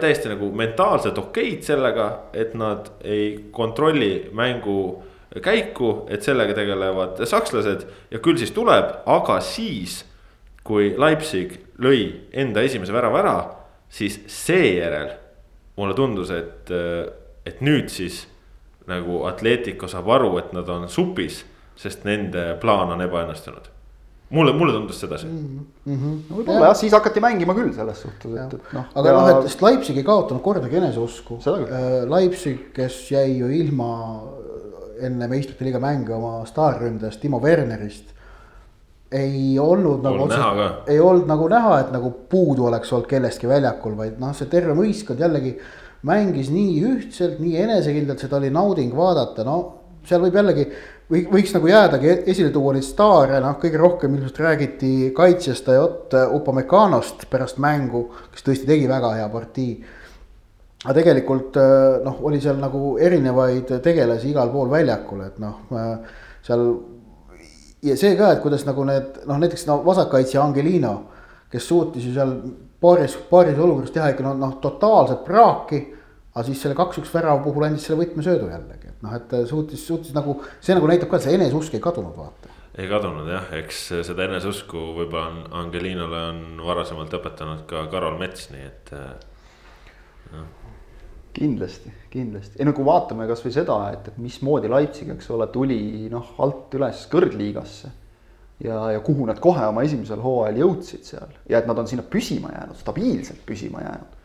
[SPEAKER 1] täiesti nagu mentaalselt okeid sellega, et nad ei kontrolli mängu käiku, et sellega tegelevad sakslased ja küll siis tuleb, aga siis. kui Leipzig lõi enda esimese värava ära, siis seejärel mulle tundus, et, et nüüd siis nagu Atletico saab aru, et nad on supis. sest nende plaan on ebaõnnestunud. Mulle, mulle tundus sedasi mm.
[SPEAKER 2] -hmm. no võib-olla jah, siis hakati mängima küll selles suhtes, et, et noh.
[SPEAKER 3] aga ja... noh, et sest Leipzig ei kaotanud kordagi eneseusku. Leipzig, kes jäi ju ilma enne meistrite liiga mänge oma staarründajast Timo Wernerist ei olnud nagu otseselt, ei olnud nagu näha, et nagu puudu oleks olnud kellestki väljakul, vaid noh, see terve võistkond jällegi mängis nii ühtselt, nii enesekindlalt, seda oli nauding vaadata, no seal võib jällegi või võiks nagu jäädagi esile tuua neid staare, noh, kõige rohkem ilmselt räägiti kaitsjast Ajot Upamecanost pärast mängu, kes tõesti tegi väga hea partii. aga tegelikult noh, oli seal nagu erinevaid tegelasi igal pool väljakul, et noh, seal ja see ka, et kuidas nagu need noh, näiteks no vasakkaitsja Angelino, kes suutis ju seal paaris, paaris olukorras teha ikka noh, noh totaalset praaki. aga siis selle kaks-üks värava puhul andis selle võtmesöödu jällegi, noh, et suutis, suutis nagu see nagu näitab ka, see eneseusk ei kadunud, vaata.
[SPEAKER 1] ei kadunud jah, eks seda eneseusku võib-olla Angelinole on varasemalt õpetanud ka Karol Mets, nii et
[SPEAKER 2] noh kindlasti, kindlasti, ei no kui vaatame kasvõi seda, et, et mismoodi Leipzig, eks ole, tuli noh, alt üles kõrgliigasse. ja, ja kuhu nad kohe oma esimesel hooajal jõudsid seal ja et nad on sinna püsima jäänud, stabiilselt püsima jäänud.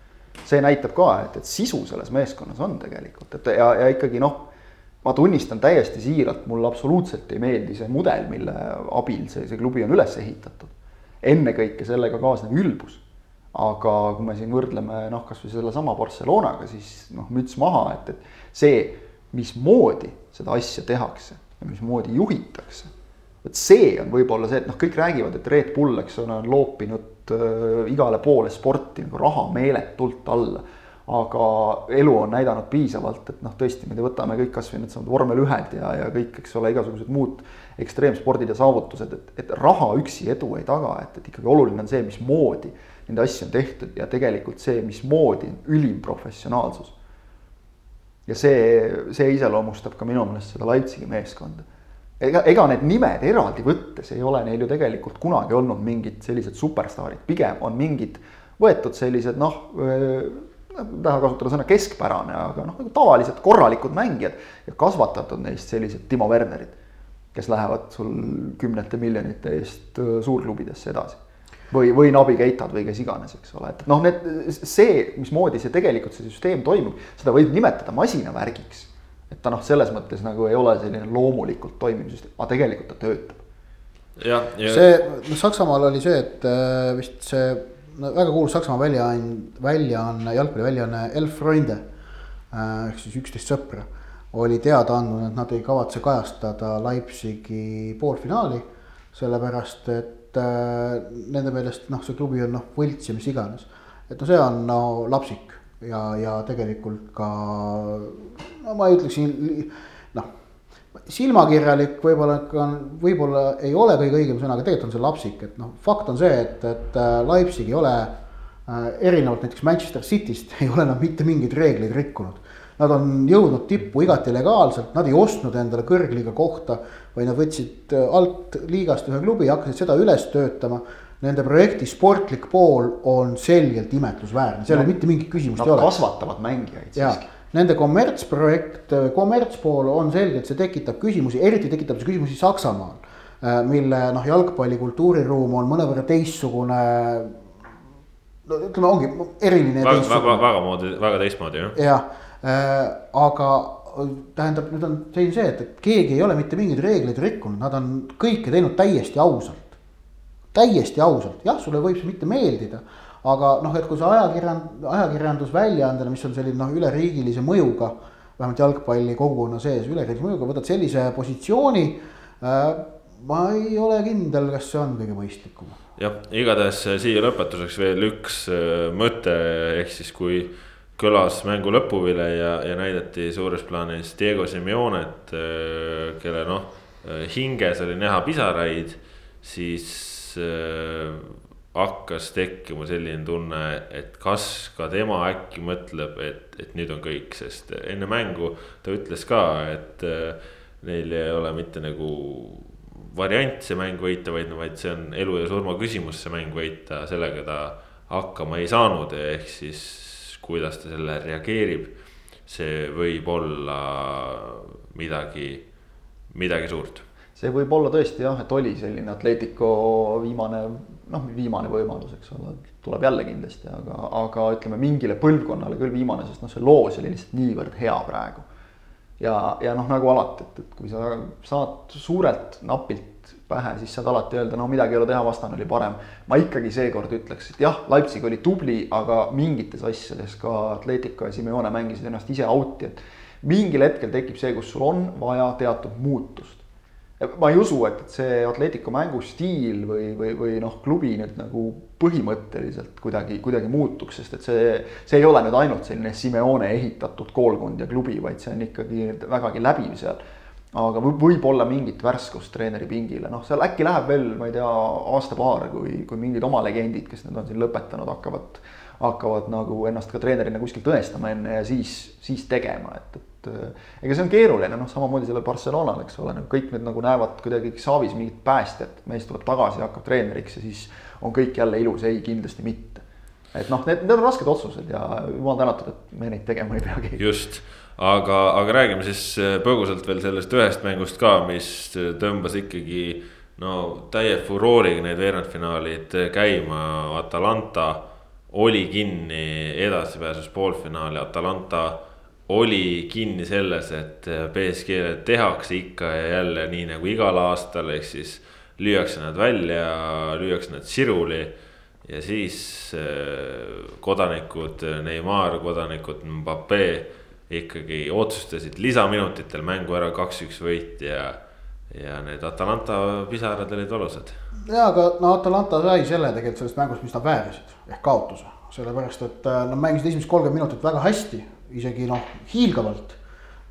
[SPEAKER 2] see näitab ka, et, et sisu selles meeskonnas on tegelikult, et ja, ja ikkagi noh, ma tunnistan täiesti siiralt, mulle absoluutselt ei meeldi see mudel, mille abil see, see klubi on üles ehitatud. ennekõike sellega kaasnev ülbus aga kui me siin võrdleme noh, kasvõi sellesama Barcelonaga, siis noh, müts maha, et, et see, mismoodi seda asja tehakse ja mismoodi juhitakse. vot see on võib-olla see, et noh, kõik räägivad, et Red Bull, eks ole, on loopinud äh, igale poole sporti nagu raha meeletult alla. Aga elu on näidanud piisavalt, et noh, tõesti, me võtame kõik kasvõi needsamad vormel-ühed ja, ja kõik, eks ole, igasugused muud ekstreemspordid ja saavutused, et, et raha üksi edu ei taga, et, et ikkagi oluline on see, mismoodi neid asju on tehtud ja tegelikult see, mismoodi on ülim professionaalsus. ja see, see iseloomustab ka minu meelest seda Leipzigi meeskonda. ega, ega need nimed eraldi võttes ei ole neil ju tegelikult kunagi olnud mingid sellised superstaarid, pigem on mingid võetud sellised noh, taha kasutada sõna keskpärane, aga noh, nagu tavalised korralikud mängijad ja kasvatatud neist sellised Timo Wernerid, kes lähevad sul kümnete miljonite eest suurklubidesse edasi või, või Nabi Keitad või kes iganes, eks ole, et noh, need, see, mismoodi see tegelikult see süsteem toimub, seda võib nimetada masinavärgiks. et ta noh, selles mõttes nagu ei ole selline loomulikult toimiv süsteem, aga tegelikult ta töötab.
[SPEAKER 3] see, noh Saksamaal oli see, et äh, vist see no, väga kuulus Saksamaa väljaanne, väljaanne, jalgpalliväljaanne Elf Freunde äh, ehk siis üksteist sõpra oli teada andnud, et nad ei kavatse kajastada Leipzigi poolfinaali, sellepärast et äh, nende meelest noh, see klubi on noh, võlts ja mis iganes. et no see on no lapsik ja, ja tegelikult ka no ma ei ütleks silmakirjalik võib-olla ka võib-olla ei ole kõige õigem sõna, aga tegelikult on see lapsik, et noh, fakt on see, et, et äh, Leipzig ei ole äh, erinevalt näiteks Manchester Cityst ei ole nad mitte mingeid reegleid rikkunud Nad on jõudnud tippu igati legaalselt, nad ei ostnud endale kõrgliiga kohta, vaid nad võtsid äh, alt liigast ühe klubi ja hakkasid seda üles töötama. Nende projekti sportlik pool on selgelt imetlusväärne, seal no, mitte mingit küsimust
[SPEAKER 2] ei ole. Kasvatavad mängijaid siiski.
[SPEAKER 3] Nende kommertsprojekt, äh, kommertspool on selgelt, see tekitab küsimusi, eriti tekitab see küsimusi Saksamaal. Äh, mille noh, jalgpalli kultuuriruum on mõnevõrra teistsugune no ütleme, ongi eriline.
[SPEAKER 1] väga, väga, väga moodi, väga teistmoodi jah.
[SPEAKER 3] jah, Äh, aga tähendab, nüüd on selline see, et, et keegi ei ole mitte mingeid reegleid rikkunud, nad on kõike teinud täiesti ausalt. täiesti ausalt, jah, sulle võib see mitte meeldida, aga noh, et kui sa ajakirjand-, ajakirjandusväljaandena, mis on selline noh, üleriigilise mõjuga. vähemalt jalgpalli kogukonna sees üleriigilise mõjuga, võtad sellise positsiooni äh,. ma ei ole kindel, kas see on kõige mõistlikum.
[SPEAKER 1] jah, igatahes siia lõpetuseks veel üks äh, mõte, ehk siis kui kõlas mängu lõpuvile ja, ja näidati suures plaanis Diego Simeonet, äh, kelle noh, äh, hinges oli näha pisaraid, siis äh, hakkas tekkima selline tunne, et kas ka tema äkki mõtleb, et, et nüüd on kõik, sest enne mängu ta ütles ka, et äh, neil ei ole mitte nagu variant see mäng võita, vaid, vaid see on elu ja surma küsimus, see mäng võita, sellega ta hakkama ei saanud, ehk siis kuidas ta sellele reageerib. see võib olla midagi, midagi suurt.
[SPEAKER 2] See võib olla tõesti jah, et oli selline Atletico viimane, noh, viimane võimalus, eks ole, tuleb jälle kindlasti, aga, aga ütleme mingile põlvkonnale küll viimane, sest noh, see loos oli lihtsalt niivõrd hea praegu. ja, ja noh, nagu alati, et, et kui sa saad suurelt napilt pähe, siis saad alati öelda, no midagi ei ole teha, vastane oli parem. ma ikkagi seekord ütleks, et jah, Leipzig oli tubli, aga mingites asjades ka Atletico ja Simeone mängisid ennast ise out'i, et mingil hetkel tekib see, kus sul on vaja teatud muutust ma ei usu, et, et see Atletico mängustiil või, või, või noh, klubi nüüd nagu põhimõtteliselt kuidagi, kuidagi muutuks, sest et see, see ei ole nüüd ainult selline Simeone ehitatud koolkond ja klubi, vaid see on ikkagi vägagi läbiv seal. aga võib olla mingit värskust treeneri pingile, noh, seal äkki läheb veel, ma ei tea, aasta-paar, kui, kui mingid oma legendid, kes nüüd on siin lõpetanud, hakkavad, hakkavad nagu ennast ka treenerina kuskil tõestama enne ja siis, siis tegema, et, et äh, ega see on keeruline, noh, samamoodi sellel Barcelonal, eks ole, kõik nüüd nagu näevad kuidagi saavis mingit päästjat, mees tuleb tagasi hakkab treeneriks ja siis on kõik jälle ilus, ei kindlasti mitte. et noh, need, need on rasked otsused ja jumal tänatud, et me neid tegema ei peagi.
[SPEAKER 1] just, aga, aga räägime siis äh, põgusalt veel sellest ühest mängust ka, mis tõmbas ikkagi no täie furooriga need veerandfinaalid käima, Atalanta oli kinni edasipääsus poolfinaali, Atalanta oli kinni selles, et BSG-le tehakse ikka ja jälle nii nagu igal aastal, ehk siis lüüakse nad välja, lüüakse nad siruli. ja siis äh, kodanikud, Neimar, kodanikud Mbappe ikkagi otsustasid lisaminutitel mängu ära kaks-üks võit ja, ja need Atalanta pisarad olid valusad.
[SPEAKER 3] ja, aga no Atalanta sai selle tegelikult sellest mängust, mis nad väärisid ehk kaotuse, sellepärast et äh, nad mängisid esimesed kolmkümmend minutit väga hästi isegi noh, hiilgavalt.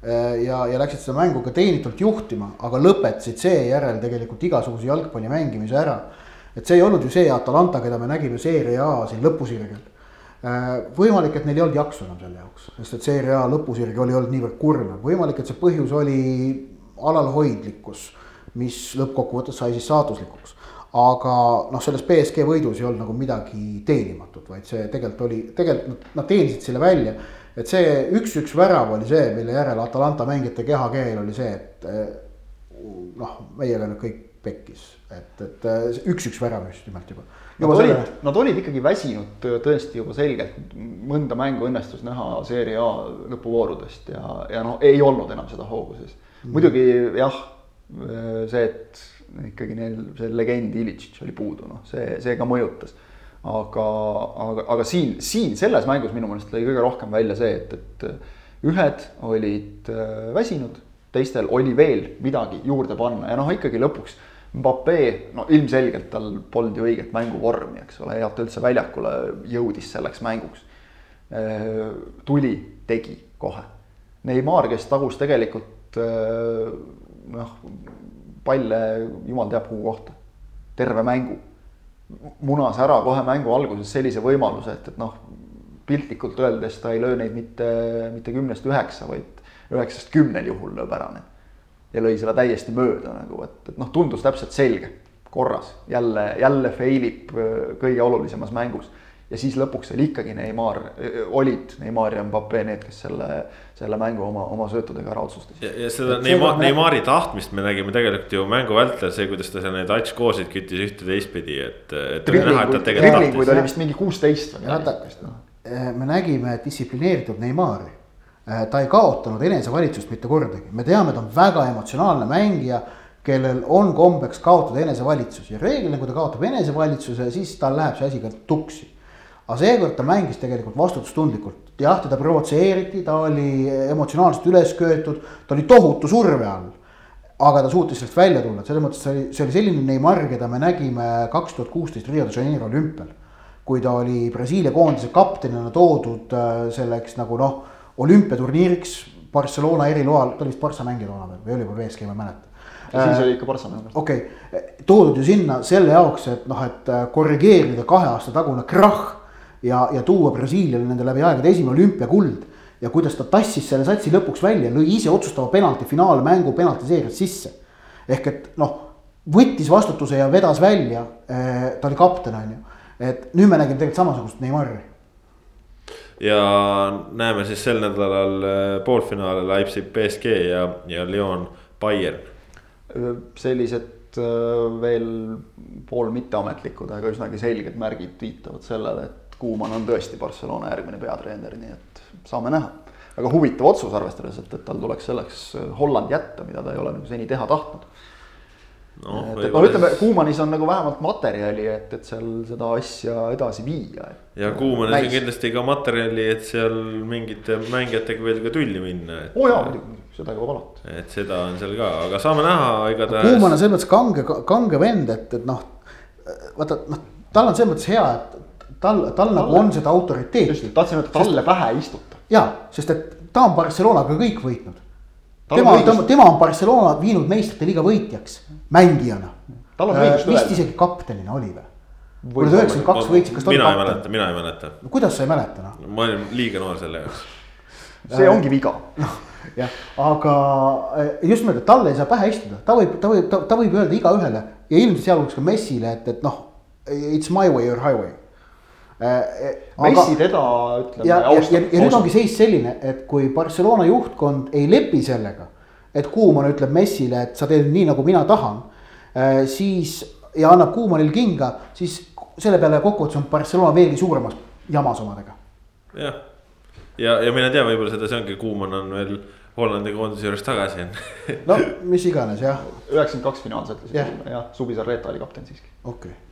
[SPEAKER 3] Äh, ja, ja läksid seda mängu ka teenitult juhtima, aga lõpetasid seejärel tegelikult igasuguse jalgpalli mängimise ära. et see ei olnud ju see Atalanta, keda me nägime Serie A siin lõpusirgel. Äh, võimalik, et neil ei olnud jaksu enam selle jaoks, sest et Serie A lõpusirg oli olnud niivõrd kurnav, võimalik, et see põhjus oli alalhoidlikkus, mis lõppkokkuvõttes sai siis saatuslikuks. Aga noh, selles BSG võidus ei olnud nagu midagi teenimatut, vaid see tegelikult oli, tegelikult nad teenisid selle välja et see üks-üks värav oli see, mille järel Atalanta mängijate kehakeel oli see, et eh, noh, meiega nüüd kõik pekkis, et, et üks-üks värav just nimelt juba.
[SPEAKER 2] Nad olid, selle... nad olid ikkagi väsinud tõesti juba selgelt, mõnda mängu õnnestus näha Serie A lõpuvoorudest ja, ja noh, ei olnud enam seda hoogu mm.. Muidugi jah, see, et ikkagi neil see legend Ilitšitš oli puudu, noh, see, see ka mõjutas aga, aga, aga siin, siin selles mängus minu meelest lõi kõige rohkem välja see, et, et ühed olid äh, väsinud, teistel oli veel midagi juurde panna ja noh, ikkagi lõpuks Mbappe, no ilmselgelt tal polnud ju õiget mänguvormi, eks ole, et ta üldse väljakule jõudis selleks mänguks. Äh, tuli, tegi kohe. Neimar, kes tagus tegelikult äh, noh, palle jumal teab kuhu kohta, terve mängu. Munas ära kohe mängu alguses sellise võimaluse, et, et noh, piltlikult öeldes ta ei löö neid mitte, mitte kümnest üheksa, vaid üheksast kümnel juhul lööb ära need. ja lõi selle täiesti mööda nagu, et, et noh, tundus täpselt selge, korras, jälle, jälle fail ib äh, kõige olulisemas mängus ja siis lõpuks oli ikkagi Neimar, olid Neimar ja Mbappe need, kes selle, selle mängu oma, oma söötudega ära otsustasid.
[SPEAKER 1] ja, ja seda Neimar, Neimari tahtmist me nägime tegelikult ju mängu vältel, see, kuidas ta seal neid atškoosid küttis ühte teistpidi, et, et.
[SPEAKER 2] driblinguid oli vist mingi kuusteist või
[SPEAKER 3] midagi. Eh, me nägime distsiplineeritud Neimari. Eh, ta ei kaotanud enesevalitsust mitte kordagi, me teame, ta on väga emotsionaalne mängija kellel on kombeks kaotada enesevalitsus ja reeglina, kui ta kaotab enesevalitsuse, siis tal läheb see asi ka tuksi aga seekord ta mängis tegelikult vastutustundlikult, jah, teda provotseeriti, ta oli emotsionaalselt üles köetud, ta oli tohutu surve all. aga ta suutis sellest välja tulla, selles mõttes see oli, see oli selline Neimar, keda me nägime kaks tuhat kuusteist Rio de Janeiro olümpial. kui ta oli Brasiilia koondise kaptenina toodud äh, selleks nagu noh, olümpiaturniiriks Barcelona eriloal, ta oli vist Barca mängija toona veel või oli juba BSG, ma ei mäleta
[SPEAKER 2] siis äh, oli ikka Barca mäng.
[SPEAKER 3] okei okay., toodud ju sinna selle jaoks, et noh, et äh, korrigeerida kahe aasta tagune krahh ja, ja tuua Brasiiliale nende läbi aegade esimene olümpiakuld. ja kuidas ta tassis selle satsi lõpuks välja, lõi ise otsustava penalti finaalmängu penaltiseerias sisse. ehk et noh, võttis vastutuse ja vedas välja, eh, ta oli kapten, on ju. et nüüd me nägime tegelikult samasugust Neimari.
[SPEAKER 1] ja näeme siis sel nädalal eh, poolfinaale Leipzig, BSG ja, ja Lyon, Bayern
[SPEAKER 2] sellised veel pool mitteametlikud, aga üsnagi selged märgid viitavad sellele, et Kuuman on tõesti Barcelona järgmine peatreener, nii et saame näha. väga huvitav otsus, arvestades, et, et tal tuleks selleks Holland jätta, mida ta ei ole nagu seni teha tahtnud no,. et, et noh, ütleme Kuumanis on nagu vähemalt materjali, et, et seal seda asja edasi viia.
[SPEAKER 1] ja Kuumanis on kindlasti ka materjali, et seal mingite mängijatega veel ka tülli minna
[SPEAKER 2] et.... oo oh jaa, muidugi, seda jõuab alati.
[SPEAKER 1] et seda on seal ka, aga saame näha, igatahes.
[SPEAKER 3] Kuuman on selles mõttes kange, kange vend, et, et noh, vaata noh, tal on selles mõttes hea, et tal, tal nagu on seda autoriteeti.
[SPEAKER 2] just, tahtsin öelda, talle pähe istuta.
[SPEAKER 3] ja, sest et ta on Barcelonaga kõik võitnud tema, tema, on Barcelona viinud meistrite liiga võitjaks, mängijana. Äh, vist isegi kaptenina oli või? kui nad üheksakümmend kaks võitsid, kas ta
[SPEAKER 1] oli kapten? mina ei mäleta, mina ei mäleta.
[SPEAKER 3] no kuidas sa ei mäleta noh?
[SPEAKER 1] ma olin liiga noor selle jaoks.
[SPEAKER 2] see äh, ongi viga.
[SPEAKER 3] noh, jah, aga äh, just nimelt, et talle ei saa pähe istuda, ta võib, ta võib, ta võib öelda igaühele ja ilmselt sealhulgas ka Messile, et, et noh, it's my way or highway
[SPEAKER 2] Messi teda ütleme.
[SPEAKER 3] ja, ja, ja, ja nüüd ongi seis selline, et kui Barcelona juhtkond ei lepi sellega, et Kuuman ütleb Messile, et sa teed nii, nagu mina tahan, äh, siis ja annab Kuumanil kinga, siis selle peale kokkuvõttes on Barcelona veelgi suuremas jamas omadega.
[SPEAKER 1] jah, ja, ja mine tea, võib-olla seda, see ongi, Kuuman on veel Hollandi koondise juures tagasi on
[SPEAKER 3] no mis iganes jah.
[SPEAKER 2] üheksakümmend kaks yeah., jah, Suvi Sarreta oli kapten siiski.
[SPEAKER 3] okei okay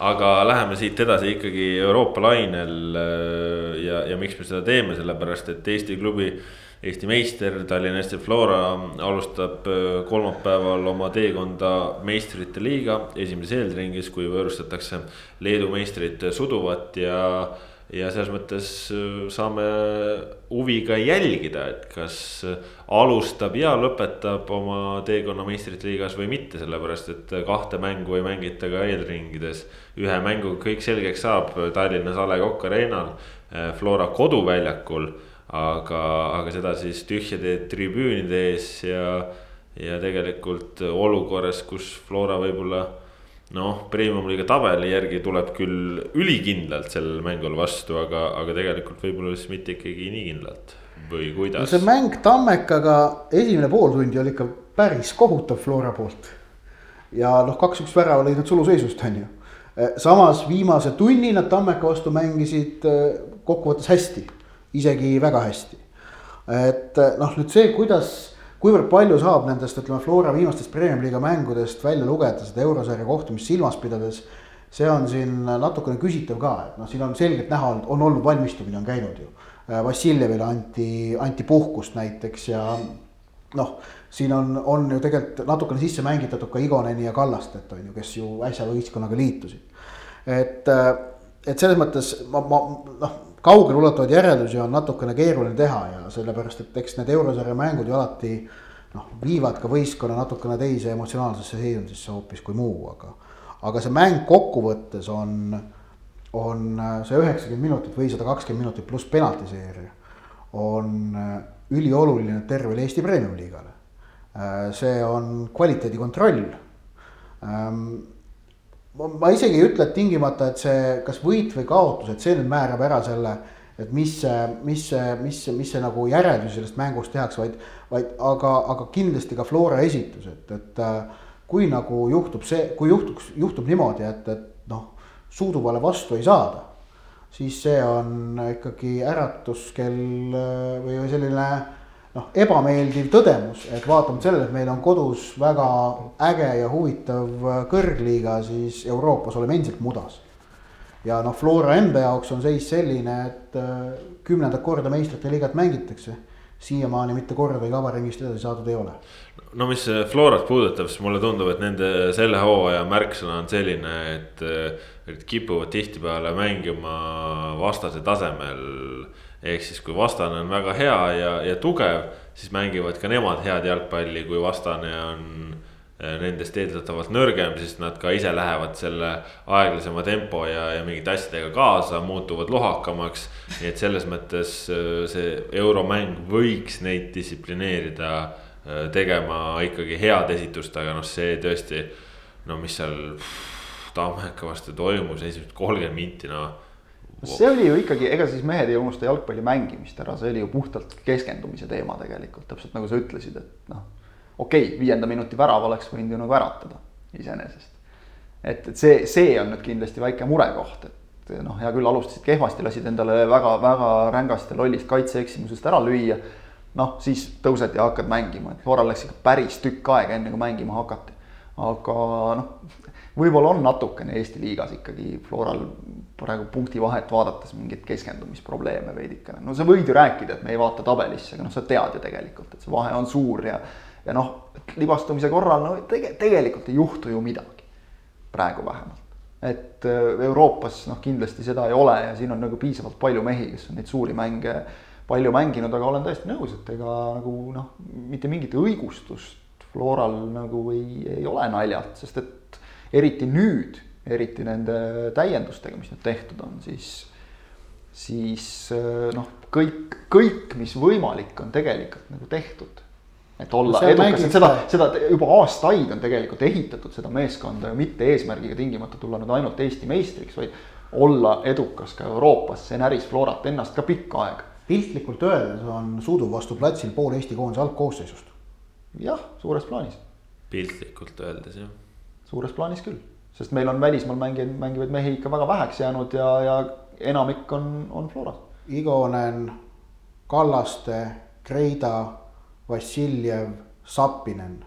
[SPEAKER 1] aga läheme siit edasi ikkagi Euroopa lainel äh, ja, ja miks me seda teeme, sellepärast et Eesti klubi. Eesti meister Tallinna Eesti Flora alustab äh, kolmapäeval oma teekonda meistrite liiga esimeses eelringis, kui võõrustatakse Leedu meistrit Suduvat ja ja selles mõttes äh, saame huviga jälgida, et kas alustab ja lõpetab oma teekonna meistrite liigas või mitte, sellepärast et kahte mängu ei mängita ka eelringides. ühe mänguga kõik selgeks saab Tallinnas A Le Coq Arena'l, äh, Flora koduväljakul, aga, aga seda siis tühjade tribüünide ees ja, ja tegelikult olukorras, kus Flora võib-olla noh, premium-liiga tabeli järgi tuleb küll ülikindlalt sellele mängule vastu, aga, aga tegelikult võib-olla siis mitte ikkagi nii kindlalt või kuidas
[SPEAKER 3] no? see mäng Tammekaga, esimene pooltundi oli ikka päris kohutav Flora poolt. ja noh, kaks-üks värava lõid nad suluseisust, on ju. Eh, samas viimase tunni nad Tammeka vastu mängisid eh, kokkuvõttes hästi, isegi väga hästi. et eh, noh, nüüd see, kuidas kuivõrd palju saab nendest, ütleme, Flora viimastest premium-liiga mängudest välja lugeda seda eurosarja kohtumist silmas pidades. see on siin natukene küsitav ka, et noh, siin on selgelt näha, on olnud valmistumine on käinud ju. Äh, Vassiljevile anti, anti puhkust näiteks ja noh, siin on, on ju tegelikult natukene sisse mängitatud ka Igoneni ja Kallastet on ju, kes ju äsja võistkonnaga liitusid. et, äh, et selles mõttes ma, ma noh kaugeleulatuvaid järeldusi on natukene keeruline teha ja sellepärast, et eks need eurosarja mängud ju alati noh, viivad ka võistkonna natukene teise emotsionaalsesse seisundisse hoopis kui muu, aga. aga see mäng kokkuvõttes on, on see üheksakümmend minutit või sada kakskümmend minutit pluss penaltiseeria. on ülioluline tervele Eesti Premium-liigale. see on kvaliteedikontroll ma isegi ei ütle, et tingimata, et see, kas võit või kaotus, et see nüüd määrab ära selle, et mis, mis, mis, mis see nagu järeldusi sellest mängust tehakse, vaid, vaid aga, aga kindlasti ka Flora esitus, et, et kui nagu juhtub see, kui juhtuks, juhtub niimoodi, et, et noh, Suuduvale vastu ei saada, siis see on ikkagi äratuskell või selline noh, ebameeldiv tõdemus, et vaatamata sellele, et meil on kodus väga äge ja huvitav kõrgliiga, siis Euroopas oleme endiselt mudas. ja noh, Flora enda jaoks on seis selline, et äh, kümnendat korda meistrite liigat mängitakse. siiamaani mitte kordagi avaringist edasi saadud ei ole.
[SPEAKER 1] no mis Florat puudutab, siis mulle tundub, et nende selle hooaja märksõna on selline, et, et kipuvad tihtipeale mängima vastase tasemel ehk siis, kui vastane on väga hea ja, ja tugev, siis mängivad ka nemad head jalgpalli, kui vastane on eh, nendest eeldatavalt nõrgem, siis nad ka ise lähevad selle aeglasema tempo ja, ja mingite asjadega kaasa, muutuvad lohakamaks. nii et selles mõttes eh, see euromäng võiks neid distsiplineerida eh, tegema ikkagi head esitust, aga noh, see tõesti. no mis seal Tammeka vastu toimus, esimesed kolmkümmend minti, noh
[SPEAKER 2] see oli ju ikkagi, ega siis mehed ei unusta jalgpalli mängimist ära, see oli ju puhtalt keskendumise teema tegelikult, täpselt nagu sa ütlesid, et noh. okei okay,, viienda minuti värav oleks võinud ju nagu äratada iseenesest. et, et see, see on nüüd kindlasti väike murekoht, et noh, hea küll, alustasid kehvasti, lasid endale väga-väga rängast ja lollist kaitseeksimusest ära lüüa. noh, siis tõused ja hakkad mängima, et Floral läks ikka päris tükk aega, enne kui mängima hakati. aga noh, võib-olla on natukene Eesti liigas ikkagi Floral praegu punkti vahet vaadates mingeid keskendumisprobleeme veidikene. no sa võid ju rääkida, et me ei vaata tabelisse, aga noh, sa tead ju tegelikult, et see vahe on suur ja ja noh, libastumise korral no tege-, tegelikult ei juhtu ju midagi. praegu vähemalt. et äh, Euroopas noh, kindlasti seda ei ole ja siin on nagu piisavalt palju mehi, kes on neid suuri mänge palju mänginud, aga olen täiesti nõus, et ega nagu noh, mitte mingit õigustust Floral nagu ei, ei ole naljalt, sest et eriti nüüd, eriti nende täiendustega, mis nüüd tehtud on, siis, siis äh, noh, kõik, kõik, mis võimalik, on tegelikult nagu tehtud et olla edukas, et seda, seda juba aastaid on tegelikult ehitatud seda meeskonda ju mitte eesmärgiga tingimata tulla nüüd ainult Eesti meistriks, vaid olla edukas ka Euroopas, see näris Florat ennast ka pikka aega.
[SPEAKER 3] piltlikult öeldes on Sudu vastu platsil pool Eesti koondise algkoosseisust.
[SPEAKER 2] jah, suures plaanis.
[SPEAKER 1] piltlikult öeldes jah.
[SPEAKER 2] Suures plaanis küll, sest meil on välismaal mängijaid, mängivaid mehi ikka väga väheks jäänud ja, ja enamik on, on Floras.
[SPEAKER 3] Igonen, Kallaste, Kreida Vassiljev, Sapinen.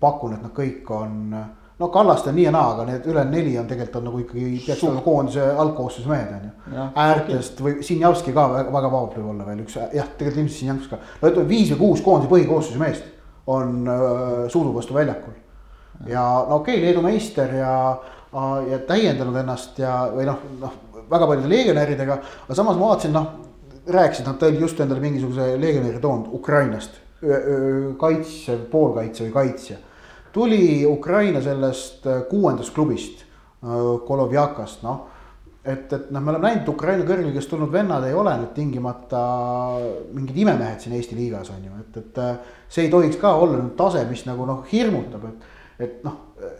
[SPEAKER 3] pakun, et nad kõik on, no Kallaste nii ja naa, aga need ülejäänud neli on tegelikult on nagu ikkagi peaks olema koondise algkoosseisu mehed on ju. äärtest või Sinjavski ka väga, väga vabalt võib olla veel üks, jah, tegelikult ilmselt Sinjavski ka. no ütleme viis või kuus koondise põhikoosseisu meest on äh, suudu vastu väljakul. Ja no okei okay,, Leedu meister ja, ja täiendanud ennast ja, või noh, noh väga paljude legionäridega, aga samas ma vaatasin, noh rääkisid, nad tõid just endale mingisuguse legionäri toonud Ukrainast, kaitsev, poolkaitse või kaitsja. tuli Ukraina sellest äh, kuuendast klubist, Kolovjakast, noh. et, et noh, me oleme näinud, Ukraina kõrgliigast tulnud vennad ei ole nüüd tingimata mingid imemehed siin Eesti liigas on ju, et, et äh, see ei tohiks ka olla nüüd tase, mis nagu noh, hirmutab, et et noh,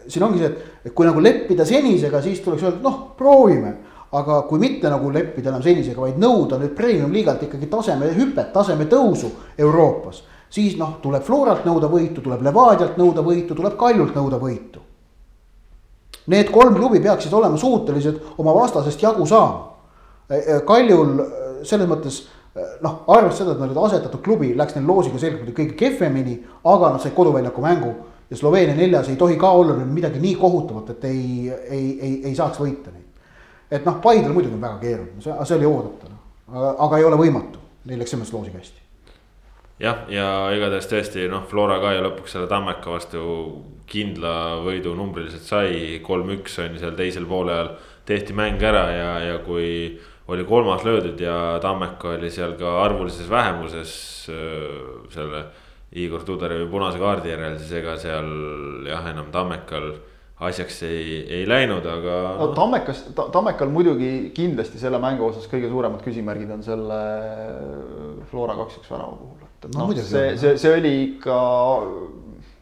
[SPEAKER 3] siin ongi see, et, et kui nagu leppida senisega, siis tuleks öelda, noh, proovime aga kui mitte nagu leppida enam senisega, vaid nõuda nüüd premium-liigalt ikkagi taseme hüpet, taseme tõusu Euroopas. siis noh, tuleb Floralt nõuda võitu, tuleb Levadialt nõuda võitu, tuleb Kaljult nõuda võitu. Need kolm klubi peaksid olema suutelised oma vastasest jagu saama. E, e, Kaljul e, selles mõttes noh, arvestades seda, et nad olid asetatud klubi, läks neil loosiga selgelt kõige kehvemini, aga nad said koduväljaku mängu ja Sloveenia neljas ei tohi ka olla nüüd midagi nii kohutavat, et ei, ei, ei, ei saaks võita neid. Et noh, Paidel muidugi on väga keeruline, see, see oli oodatav, aga, aga ei ole võimatu, neil läks selles loosiga hästi.
[SPEAKER 1] jah, ja igatahes tõesti noh, Flora ka ju lõpuks selle Tammeka vastu kindla võidu numbriliselt sai, kolm-üks on seal teisel poolel. Tehti mäng ära ja, ja kui oli kolmas löödud ja Tammeka oli seal ka arvulises vähemuses äh, selle Igor Tudorevi punase kaardi järel, siis ega seal jah, enam Tammekal asjaks ei, ei läinud, aga
[SPEAKER 2] no,. no Tammekas ta,, Tammekal muidugi kindlasti selle mängu osas kõige suuremad küsimärgid on selle Flora kaks-üks värava puhul, et, no, noh, see, see, see oli ikka.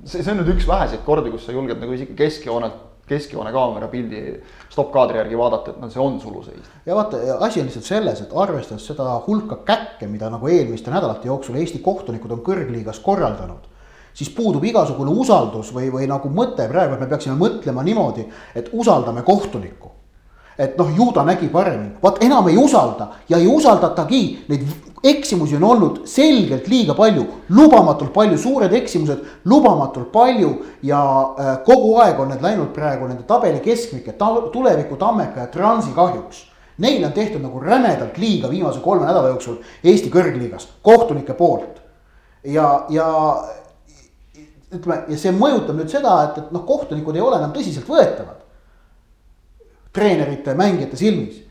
[SPEAKER 2] see, see on nüüd üks väheseid kordi, kus sa julged nagu isegi keskjoonelt, keskjoone kaamera pildi stopp-kaadri järgi vaadata, et noh, see on suluseis.
[SPEAKER 3] ja vaata, asi on lihtsalt selles, et arvestades seda hulka käkke, mida nagu eelmiste nädalate jooksul Eesti kohtunikud on kõrgliigas korraldanud siis puudub igasugune usaldus või, või nagu mõte praegu, et me peaksime mõtlema niimoodi, et usaldame kohtunikku. Et noh, ju ta nägi paremini, vaat enam ei usalda ja ei usaldatagi, neid eksimusi on olnud selgelt liiga palju, lubamatult palju, suured eksimused lubamatult palju ja äh, kogu aeg on need läinud praegu nende tabeli keskmike ta,, tuleviku Tammeka ja Transi kahjuks. Neile on tehtud nagu rämedalt liiga viimase kolme nädala jooksul Eesti kõrgliigas kohtunike poolt. ja, ja ütleme ja see mõjutab nüüd seda, et, et noh, kohtunikud ei ole enam tõsiseltvõetavad. Treenerite, mängijate silmis.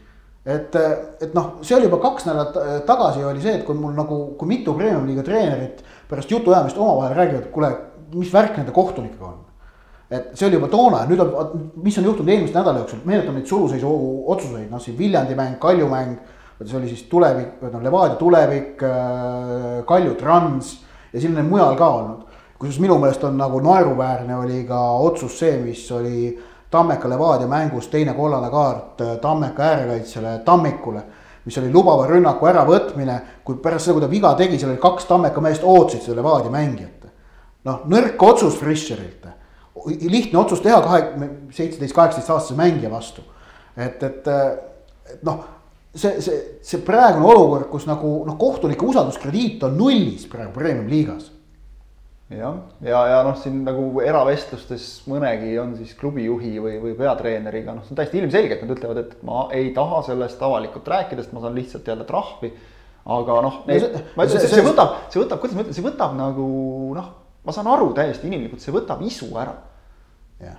[SPEAKER 3] et, et noh, see oli juba kaks nädalat tagasi oli see, et kui mul nagu, kui mitu premium-liiga treenerit pärast jutuajamist omavahel räägivad, kuule, mis värk nende kohtunikega on. et see oli juba toona ja nüüd on, mis on juhtunud eelmise nädala jooksul, meenutame neid suluseisu otsuseid, noh siin Viljandi mäng, Kalju mäng. see oli siis tulevik, no Levadia tulevik, Kalju Trans ja neid mujal ka olnud kusjuures minu meelest on nagu naeruväärne oli ka otsus see, mis oli Tammeka Levadia mängus teine kollane kaart äh, Tammeka äärekaitsjale Tammikule. mis oli lubava rünnaku äravõtmine, kui pärast seda, kui ta viga tegi, seal oli kaks Tammeka meest ootasid seda Levadia mängijat. noh, nõrk otsus Fischerilt. lihtne otsus teha kahe, seitseteist, kaheksateist aastase mängija vastu. et, et, et noh, see, see, see praegune olukord, kus nagu noh, kohtunike usalduskrediit on nullis praegu premium liigas
[SPEAKER 2] jah, ja, ja, ja noh, siin nagu eravestlustes mõnegi on siis klubijuhi või, või peatreeneriga, noh, see on täiesti ilmselge, et nad ütlevad, et ma ei taha sellest avalikult rääkida, sest ma saan lihtsalt jälle trahvi. aga noh, ma ütlen, see, võtab, see võtab, kuidas ma ütlen, see võtab nagu noh, ma saan aru täiesti inimlikult, see võtab isu ära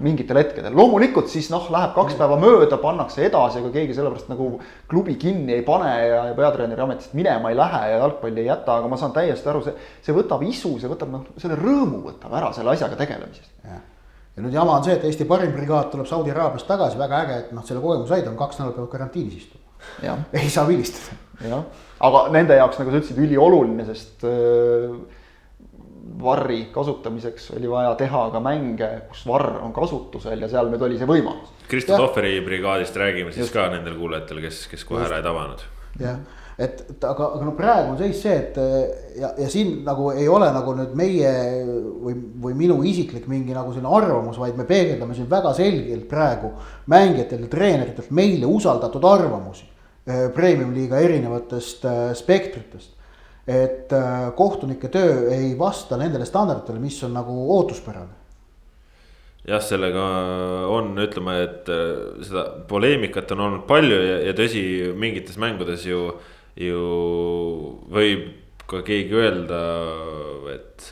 [SPEAKER 2] mingitel hetkedel, loomulikult siis noh, läheb kaks päeva mööda, pannakse edasi, ega keegi sellepärast nagu klubi kinni ei pane ja, ja peatreeneri ametist minema ei lähe ja jalgpalli ei jäta, aga ma saan täiesti aru, see, see võtab isu, see võtab noh, selle rõõmu võtab ära selle asjaga tegelemisest.
[SPEAKER 3] ja nüüd jama on see, et Eesti parim brigaad tuleb Saudi Araabiast tagasi, väga äge, et noh, selle kogemuse said, on kaks nädalat peavad karantiinis istuma. ei saa vilistada.
[SPEAKER 2] jah, aga nende jaoks, nagu sa ütlesid, ülioluline, sest öö, varri kasutamiseks oli vaja teha ka mänge, kus varr on kasutusel ja seal nüüd oli see võimalus.
[SPEAKER 1] Kristo Tohveri brigaadist räägime siis Just. ka nendel kuulajatel, kes, kes kohe Just. ära ei tabanud.
[SPEAKER 3] jah, et, aga, aga no praegu on seis see, et ja, ja siin nagu ei ole nagu nüüd meie või, või minu isiklik mingi nagu selline arvamus, vaid me peegeldame siin väga selgelt praegu mängijatelt ja treeneritelt meile usaldatud arvamusi. Eh, Premium liiga erinevatest äh, spektritest et äh, kohtunike töö ei vasta nendele standarditele, mis on nagu ootuspärane.
[SPEAKER 1] Jah, sellega on, ütleme, et äh, seda poleemikat on olnud palju ja, ja tõsi, mingites mängudes ju, ju võib ka keegi öelda, et,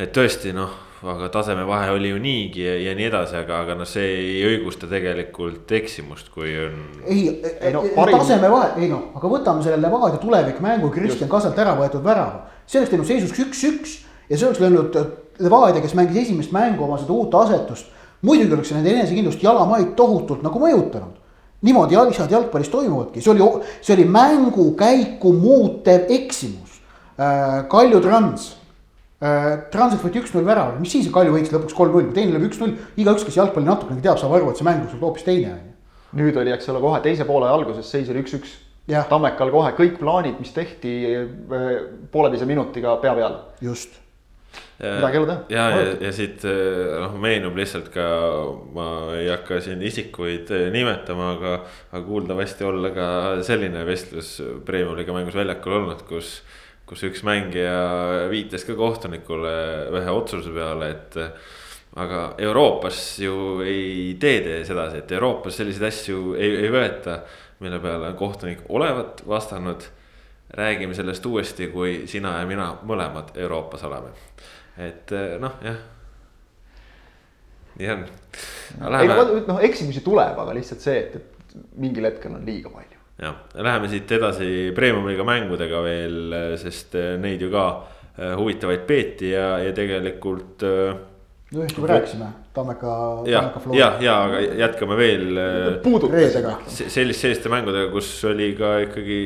[SPEAKER 1] et tõesti noh aga tasemevahe oli ju niigi ja, ja nii edasi, aga, aga noh, see ei õigusta tegelikult eksimust, kui on.
[SPEAKER 3] ei, ei no, parim... tasemevahe, ei noh, aga võtame selle Levadia tulevikmängu Kristjan Kasalt ära võetud värava. see oleks teinud seisuks üks-üks ja see oleks löönud äh, Levadia, kes mängis esimest mängu oma seda uut asetust. muidugi oleks see nende enesekindlust jalamaid tohutult nagu mõjutanud niimoodi asjad jalgpallis toimuvadki, see oli, see oli mängukäiku muutev eksimus äh,. Kalju Trans Äh, Transit võeti üks-null värava, mis siis Kalju võitis lõpuks kolm-null, kui teine lööb üks-null, igaüks, kes jalgpalli natukenegi teab, saab aru, et see mäng võib hoopis teine on ju.
[SPEAKER 2] nüüd oli, eks ole, kohe teise poole alguses seis oli üks-üks. Tammekal kohe kõik plaanid, mis tehti äh, pooleteise minutiga pea peal.
[SPEAKER 3] just
[SPEAKER 2] midagi ei ole teha.
[SPEAKER 1] ja, ja, ja siit äh, noh, meenub lihtsalt ka, ma ei hakka siin isikuid nimetama, aga, aga kuuldavasti olla ka selline vestlus Premiumi liiga mängus väljakul olnud, kus kus üks mängija viitas ka kohtunikule ühe otsuse peale, et. aga Euroopas ju ei tee te sedasi, et Euroopas selliseid asju ei, ei võeta, mille peale kohtunik olevat vastanud. räägime sellest uuesti, kui sina ja mina mõlemad Euroopas oleme, et noh, jah nii on.
[SPEAKER 2] ei noh, eksimusi tuleb, aga lihtsalt see, et, et mingil hetkel on liiga palju
[SPEAKER 1] jah, läheme siit edasi premium-liiga mängudega veel, sest eh, neid ju ka eh, huvitavaid peeti ja, ja tegelikult.
[SPEAKER 3] Eh, ühest juba rääkisime, Tammeka.
[SPEAKER 1] ja, ja, ja aga jätkame veel.
[SPEAKER 3] reedega.
[SPEAKER 1] sellist, selliste mängudega, kus oli ka ikkagi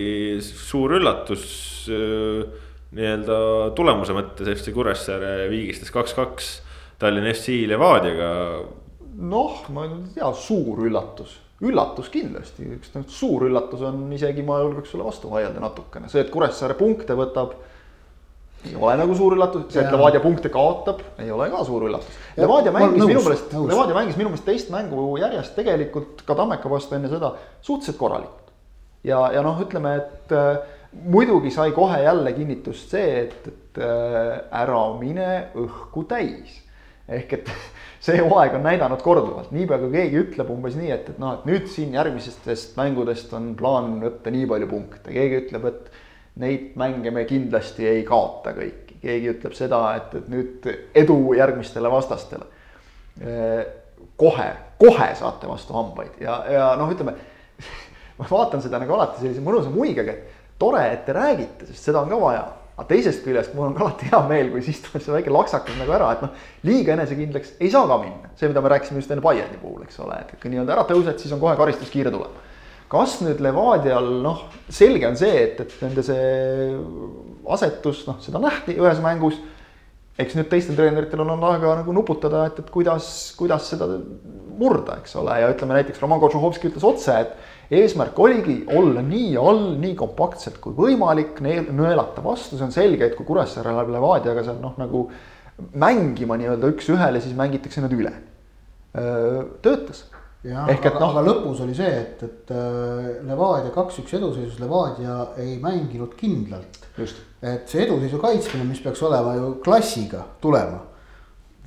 [SPEAKER 1] suur üllatus nii-öelda tulemuse mõttes FC Kuressaare viigistas kaks-kaks Tallinna FC Levadiaga.
[SPEAKER 2] noh, ma ei tea, suur üllatus üllatus kindlasti, üks suur üllatus on isegi, ma julgeks sulle vastu vaielda natukene, see, et Kuressaare punkte võtab. ei ole nagu suur üllatus, see, et Levadia punkte kaotab, ei ole ka suur üllatus. Levadia mängis nõus, minu meelest, Levadia mängis minu meelest teist mängu järjest tegelikult ka Tammeka vastu enne seda suhteliselt korralikult. ja, ja noh, ütleme, et äh, muidugi sai kohe jälle kinnitust see, et, et äh, ära mine õhku täis. ehk et see hooaeg on näidanud korduvalt, niipea kui keegi ütleb umbes nii, et, et noh, et nüüd siin järgmistest mängudest on plaan võtta nii palju punkte, keegi ütleb, et neid mänge me kindlasti ei kaota kõiki, keegi ütleb seda, et, et nüüd edu järgmistele vastastele. kohe, kohe saate vastu hambaid. Ja, ja noh, ütleme ma vaatan seda nagu alati sellise mõnusa muigega, et tore, et te räägite, sest seda on ka vaja aga teisest küljest mul on alati hea meel, kui siis tuleb see väike laksakas nagu ära, et noh, liiga enesekindlaks ei saa ka minna. see, mida me rääkisime just enne Bayerni puhul, eks ole, et kui nii-öelda ära tõused, siis on kohe karistuskiire tuleb. kas nüüd Levadial, noh, selge on see, et, et nende see asetus, noh, seda nähti ühes mängus. eks nüüd teistel treeneritel on olnud aega nagu nuputada, et, et kuidas, kuidas seda murda, eks ole, ja ütleme näiteks Roman Kožuhovski ütles otse, et eesmärk oligi olla nii all, nii kompaktselt kui võimalik, nõelata vastu, see on selge, et kui Kuressaare läheb Levadiaga seal noh, nagu mängima nii-öelda üks-ühele, siis mängitakse nad üle. töötas.
[SPEAKER 3] jah, aga
[SPEAKER 2] no,
[SPEAKER 3] aga lõpus oli see, et, et Levadia kaks-üks eduseisus, Levadia ei mänginud kindlalt. et see eduseisu kaitsmine, mis peaks olema ju klassiga tulema.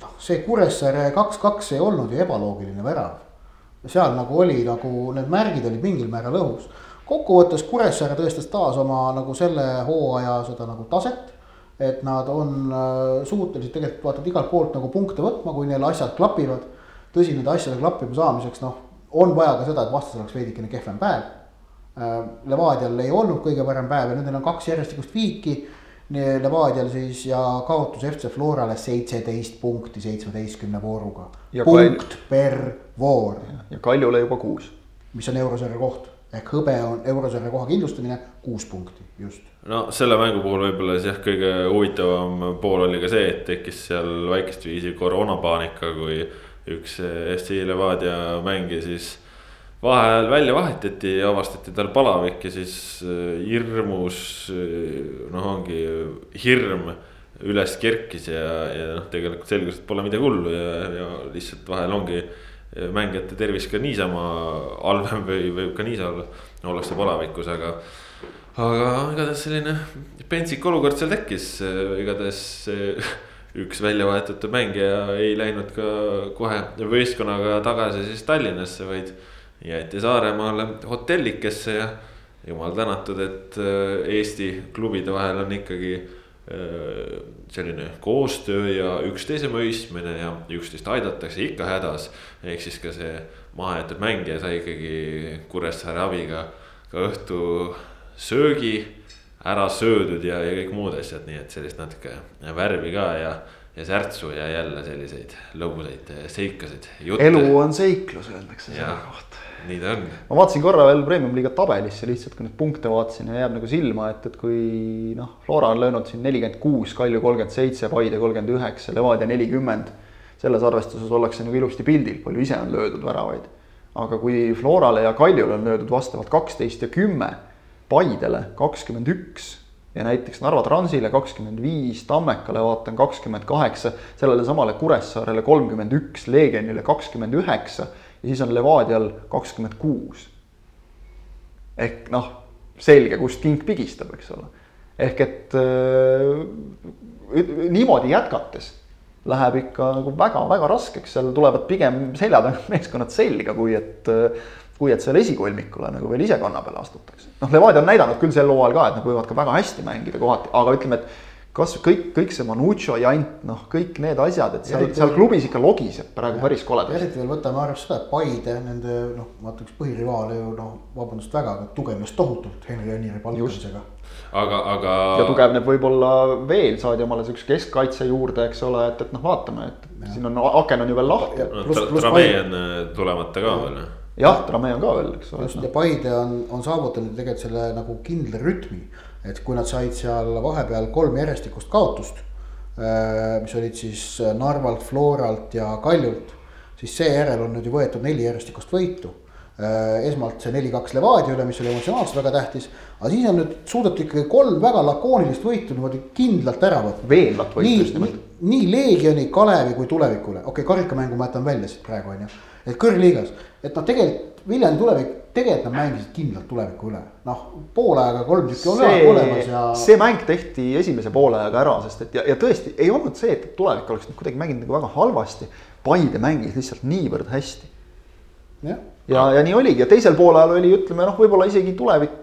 [SPEAKER 3] noh, see Kuressaare kaks-kaks ei olnud ju ebaloogiline värav. Seal nagu oli nagu need märgid olid mingil määral õhus kokkuvõttes Kuressaare tõestas taas oma nagu selle hooaja seda nagu taset. et nad on äh, suutelised tegelikult vaata igalt poolt nagu punkte võtma, kui neil asjad klapivad. tõsi, nende asjade klappima saamiseks noh, on vaja ka seda, et vastasel oleks veidikene kehvem päev. Äh, Levadial ei olnud kõige parem päev ja nendel on kaks järjestikust viiki. Levadial siis ja kaotus FC Florale seitseteist punkti seitsmeteistkümne vooruga. punkt Kalj... per voor.
[SPEAKER 2] ja Kaljule juba kuus.
[SPEAKER 3] mis on eurosarja koht ehk hõbe on eurosarja koha kindlustamine, kuus punkti, just.
[SPEAKER 1] no selle mängu puhul võib-olla siis jah, kõige huvitavam pool oli ka see, et tekkis seal väikest viisi koroonapaanika, kui üks FC Levadia mängija siis vahel välja vahetati ja avastati tal palavik ja siis äh, hirmus, äh, noh, ongi hirm üles kerkis ja, ja noh, tegelikult selgus, et pole midagi hullu ja, ja lihtsalt vahel ongi mängijate tervis ka niisama halvem või võib ka niisama ollakse palavikus, aga. aga igatahes selline pentsik olukord seal tekkis, igatahes üks välja vahetatud mängija ei läinud ka kohe võistkonnaga tagasi siis Tallinnasse, vaid jäeti Saaremaale hotellikesse ja jumal tänatud, et Eesti klubide vahel on ikkagi Äh, selline koostöö ja üksteise mõistmine ja üksteist aidatakse ikka hädas. ehk siis ka see mahajäetud mängija sai ikkagi Kuressaare abiga ka õhtu söögi ära söödud ja, ja kõik muud asjad, nii et sellist natuke värvi ka ja, ja särtsu ja jälle selliseid lõbusaid seikasid.
[SPEAKER 2] elu on seiklus, öeldakse selle kohta
[SPEAKER 1] nii ta on.
[SPEAKER 2] ma vaatasin korra veel Premium-liiga tabelisse lihtsalt, kui neid punkte vaatasin ja jääb nagu silma, et, et kui noh, Flora on löönud siin nelikümmend kuus, Kalju kolmkümmend seitse, Paide kolmkümmend üheksa, Levadia nelikümmend. selles arvestuses ollakse nagu ilusti pildil, palju ise on löödud väravaid. aga kui Florale ja Kaljule on löödud vastavalt kaksteist ja kümme, Paidele kakskümmend üks ja näiteks Narva Transile kakskümmend viis, Tammekale vaatan kakskümmend kaheksa, sellele samale Kuressaarele kolmkümmend üks, Leegionile kakskümmend üheksa ja siis on Levadial kakskümmend kuus. ehk noh, selge, kust king pigistab, eks ole. ehk et äh, niimoodi jätkates läheb ikka nagu väga-väga raskeks, seal tulevad pigem selja tagant meeskonnad selga, kui et kui et seal esikolmikule nagu veel ise kanna peale astutakse. noh, Levadia on näidanud küll sel hooajal ka, et nad võivad ka väga hästi mängida kohati, aga ütleme, et kas kõik, kõik see Manucho jant, noh, kõik need asjad, et seal, seal klubis ikka logiseb praegu ja, päris koledasti.
[SPEAKER 3] eriti veel võtame arvesse seda, et Paide, nende noh, vaata üks põhirivaale ju noh, vabandust väga, aga tugevnes tohutult Henri Aniri palkamisega.
[SPEAKER 1] aga, aga.
[SPEAKER 2] ja tugevneb võib-olla veel, saadi omale siukse keskkaitse juurde, eks ole, et, et noh, vaatame, et ja. siin on aken on ju veel lahti.
[SPEAKER 1] Tramee on tulemata ka veel
[SPEAKER 2] jah, Tramee on ka veel, eks
[SPEAKER 3] ole. ja Paide on, on saavutanud tegelikult selle nagu kindla rütmi et kui nad said seal vahepeal kolm järjestikust kaotust, äh, mis olid siis Narvalt, Floralt ja Kaljult, siis seejärel on nüüd ju võetud neli järjestikust võitu. Äh, esmalt see neli-kaks Levadia üle, mis oli emotsionaalselt väga tähtis, aga siis on nüüd suudetud ikkagi kolm väga lakoonilist võitu niimoodi kindlalt ära võtta.
[SPEAKER 2] veenvat võitu just nimelt.
[SPEAKER 3] nii Leegioni, Kalevi kui tulevikule, okei okay,, karikamängu ma jätan välja siit praegu on ju, et kõrgliigas, et noh, tegelikult Viljandi tulevik, tegelikult nad mängisid kindlalt tuleviku üle, noh poole ajaga kolm tükki on see, olemas ja.
[SPEAKER 2] see mäng tehti esimese poole ajaga ära, sest et ja, ja tõesti ei olnud see, et tulevik oleks kuidagi mänginud nagu väga halvasti. Paide mängis lihtsalt niivõrd hästi. ja, ja, ja nii oligi ja teisel poolajal oli, ütleme noh, võib-olla isegi tulevik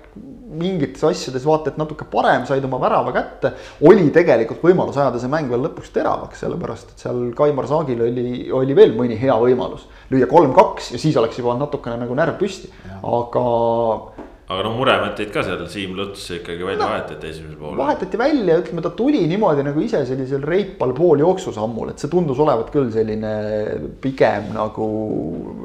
[SPEAKER 2] mingites asjades vaata, et natuke parem, said oma värava kätte. oli tegelikult võimalus ajada see mäng veel lõpuks teravaks, sellepärast et seal Kaimar Saagil oli, oli veel mõni hea võimalus. lüüa kolm-kaks ja siis oleks juba natukene nagu närv püsti, aga
[SPEAKER 1] aga noh, muremõtteid ka seal Siim Luts ikkagi välja no, vahetati esimesel poolel.
[SPEAKER 2] vahetati välja, ütleme ta tuli niimoodi nagu ise sellisel reipal pooljooksusammul, et see tundus olevat küll selline pigem nagu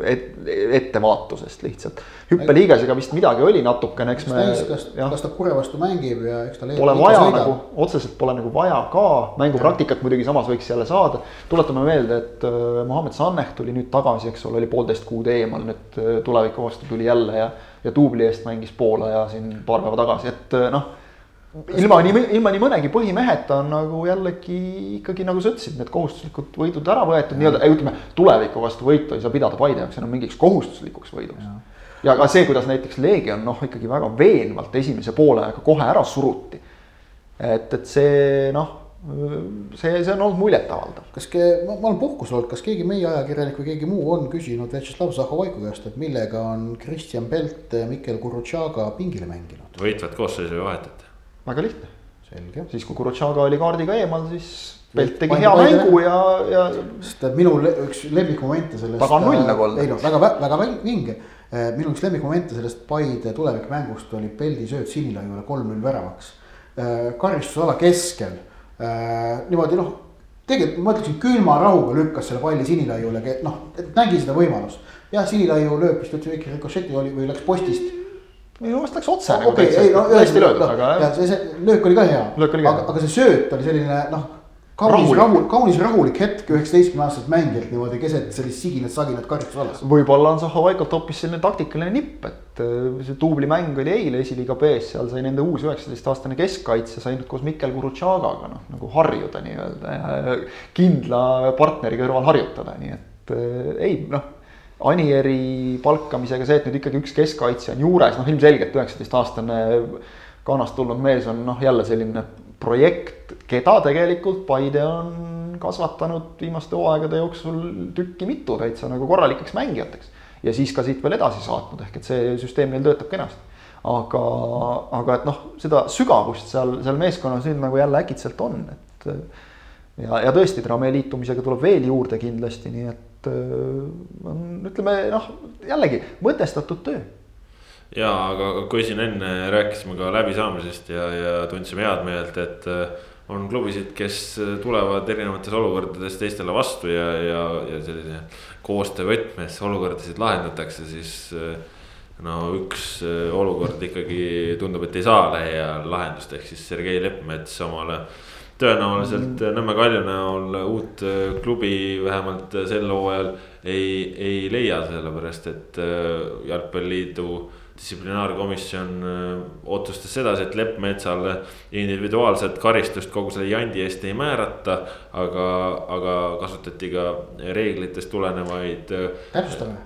[SPEAKER 2] et, ettevaatusest lihtsalt. hüppeliigasega vist midagi oli natukene, eks
[SPEAKER 3] me. kas, kas ta Kure vastu mängib ja eks ta.
[SPEAKER 2] Pole vaja nagu, otseselt pole nagu vaja ka, mängupraktikat muidugi samas võiks jälle saada. tuletame meelde, et äh, Mohammed Sanneh tuli nüüd tagasi, eks ole, oli poolteist kuud eemal, nüüd äh, tuleviku vastu tuli jälle ja ja duubli eest mängis Poola ja siin paar päeva tagasi, et eh, noh. ilma nii, ilma nii mõnegi põhimeheta on nagu jällegi ikkagi nagu sa ütlesid, need kohustuslikud võidud ära võetud nii-öelda, ütleme tuleviku vastu võitu ei saa pidada Paide jaoks enam mingiks kohustuslikuks võiduks. ja ka see, kuidas näiteks Leegion noh, ikkagi väga veenvalt esimese poole ajaga kohe ära suruti. et, et see noh, see, see on olnud muljetavaldav.
[SPEAKER 3] kas ke,, ma, ma olen puhkusel olnud, kas keegi meie ajakirjanik või keegi muu on küsinud Vjatšeslav Zahovaiku käest, et millega on Kristjan Pelt Mikkel Gurutšaga pingile mänginud?
[SPEAKER 1] võitvat koosseisu ei vahetata.
[SPEAKER 2] väga lihtne,
[SPEAKER 3] selge.
[SPEAKER 2] siis kui Kurutšaga oli kaardiga eemal, siis Pelt tegi hea mängu ja, ja
[SPEAKER 3] sest minu üks lemmikmomente sellest.
[SPEAKER 2] Taga on null nagu olnud.
[SPEAKER 3] ei noh, väga, väga vä- vinge. minu üks lemmikmomente sellest Paide tulevikumängust oli Peldi sööt Sinilaiule kolm-null väravaks. karistusala keskel, niimoodi noh, tegelikult ma ütleksin külma rahuga lükkas selle palli Sinilaiule, noh, nägi seda võimalust. jah, Sinilaiu lööb vist üldse väike rikošeti oli või läks postist
[SPEAKER 2] minu meelest läks otse
[SPEAKER 3] okei, ei no
[SPEAKER 2] hästi löödud, aga
[SPEAKER 3] ja
[SPEAKER 2] jah.
[SPEAKER 3] see, see löök oli ka hea. Aga aga see sööt oli selline noh, kaunis
[SPEAKER 2] Rahulik.
[SPEAKER 3] rahulik, kaunis rahulik hetk üheksateistkümne aastaselt mängijalt niimoodi keset sellist siginat-saginat karistusalas.
[SPEAKER 2] võib-olla on Zahovaikolt hoopis selline taktikaline nipp, et äh, see duublimäng oli eile esiliiga B-s, seal sai nende uus üheksateistaastane keskkaitsja sai nüüd koos Mikkel Gurutšagaga noh, nagu harjuda nii-öelda ja kindla partneri kõrval harjutada, nii et äh, ei noh. Anieri palkamisega see, et nüüd ikkagi üks keskkaitsja on juures, noh ilmselgelt üheksateistaastane Ghanast tulnud mees on noh, jälle selline projekt, keda tegelikult Paide on kasvatanud viimaste hooaegade jooksul tükki mitu täitsa nagu korralikeks mängijateks. ja siis ka siit veel edasi saatnud, ehk et see süsteem neil töötab kenasti. aga, aga et noh, seda sügavust seal, seal meeskonnas nüüd nagu jälle äkitselt on, et ja, ja tõesti, Tramee liitumisega tuleb veel juurde kindlasti, nii et öö, on, ütleme noh, jällegi mõtestatud töö
[SPEAKER 1] ja aga kui siin enne rääkisime ka läbisaamisest ja, ja tundsime head meelt, et äh, on klubisid, kes tulevad erinevates olukordades teistele vastu ja, ja, ja sellise koostöö võtmes olukordasid lahendatakse, siis äh, no üks äh, olukord ikkagi tundub, et ei saa lähiajal lahendust, ehk siis Sergei Leppmets omale tõenäoliselt Nõmme Kalju näol uut äh, klubi vähemalt sel hooajal ei, ei leia, sellepärast et jalgpalliliidu distsiplinaarkomisjon äh, otsustas sedasi, et Leppmetsale individuaalset karistust kogu selle jandi eest ei määrata. aga, aga kasutati ka reeglitest tulenevaid äh,
[SPEAKER 3] täpsustame,